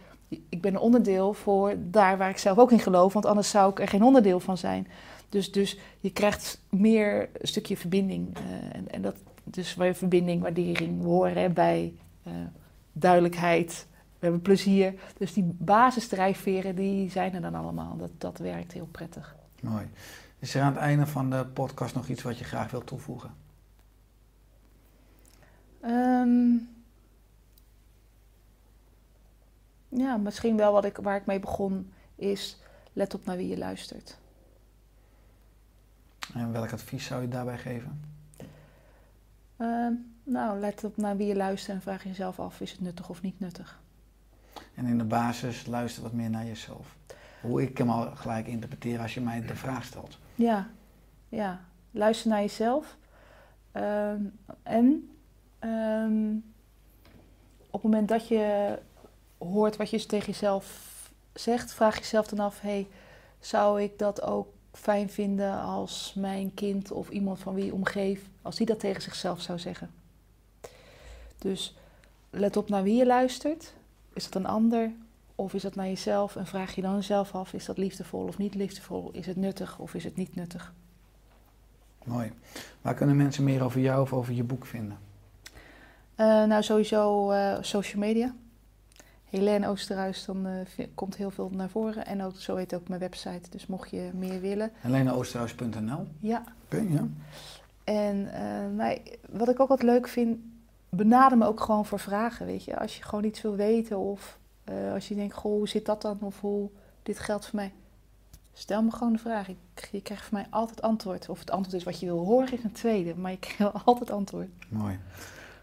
S2: ik ben een onderdeel voor daar waar ik zelf ook in geloof, want anders zou ik er geen onderdeel van zijn. Dus, dus je krijgt meer een stukje verbinding. en, en dat, dus waar verbinding, waardering, we horen erbij, eh, duidelijkheid, we hebben plezier. Dus die basisdrijfveren, die zijn er dan allemaal. Dat, dat werkt heel prettig.
S4: Mooi. Is er aan het einde van de podcast nog iets wat je graag wilt toevoegen?
S2: Ehm, ja, misschien wel wat ik, waar ik mee begon is, let op naar wie je luistert.
S4: En welk advies zou je daarbij geven?
S2: Ehm, nou, let op naar wie je luistert en vraag jezelf af, is het nuttig of niet nuttig?
S4: En in de basis luister wat meer naar jezelf. Hoe ik hem al gelijk interpreteer als je mij de vraag stelt.
S2: Ja, ja. Luister naar jezelf. Ehm, en ehm, op het moment dat je hoort wat je tegen jezelf zegt, vraag jezelf dan af: hey, zou ik dat ook fijn vinden als mijn kind of iemand van wie ik omgeef, als die dat tegen zichzelf zou zeggen? Dus let op naar wie je luistert. Is dat een ander of is dat naar jezelf? En vraag je dan jezelf af: is dat liefdevol of niet liefdevol? Is het nuttig of is het niet nuttig?
S4: Mooi. Waar kunnen mensen meer over jou of over je boek vinden?
S2: Eh, nou, sowieso eh, social media. Helene Oosterhuis, dan eh, komt heel veel naar voren. En ook, zo heet ook mijn website. Dus mocht je meer willen.
S4: HeleneOosterhuis.nl
S2: Ja.
S4: Oké, ja.
S2: En eh, maar wat ik ook wat leuk vind, benader me ook gewoon voor vragen, weet je. Als je gewoon iets wil weten of eh, als je denkt, goh, hoe zit dat dan? Of hoe, dit geldt voor mij. Stel me gewoon de vraag. Ik, je krijgt van mij altijd antwoord. Of het antwoord is wat je wil horen, is een tweede. Maar je krijgt wel altijd antwoord.
S4: Mooi.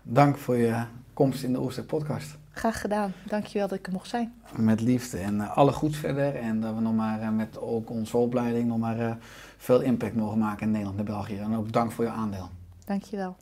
S4: Dank voor je komst in de Ooster podcast.
S2: Graag gedaan. Dankjewel dat ik er mocht zijn.
S4: Met liefde en eh, alle goeds verder. En dat we nog maar eh, met ook onze opleiding nog maar eh, veel impact mogen maken in Nederland en België. En ook dank voor je aandeel.
S2: Dankjewel.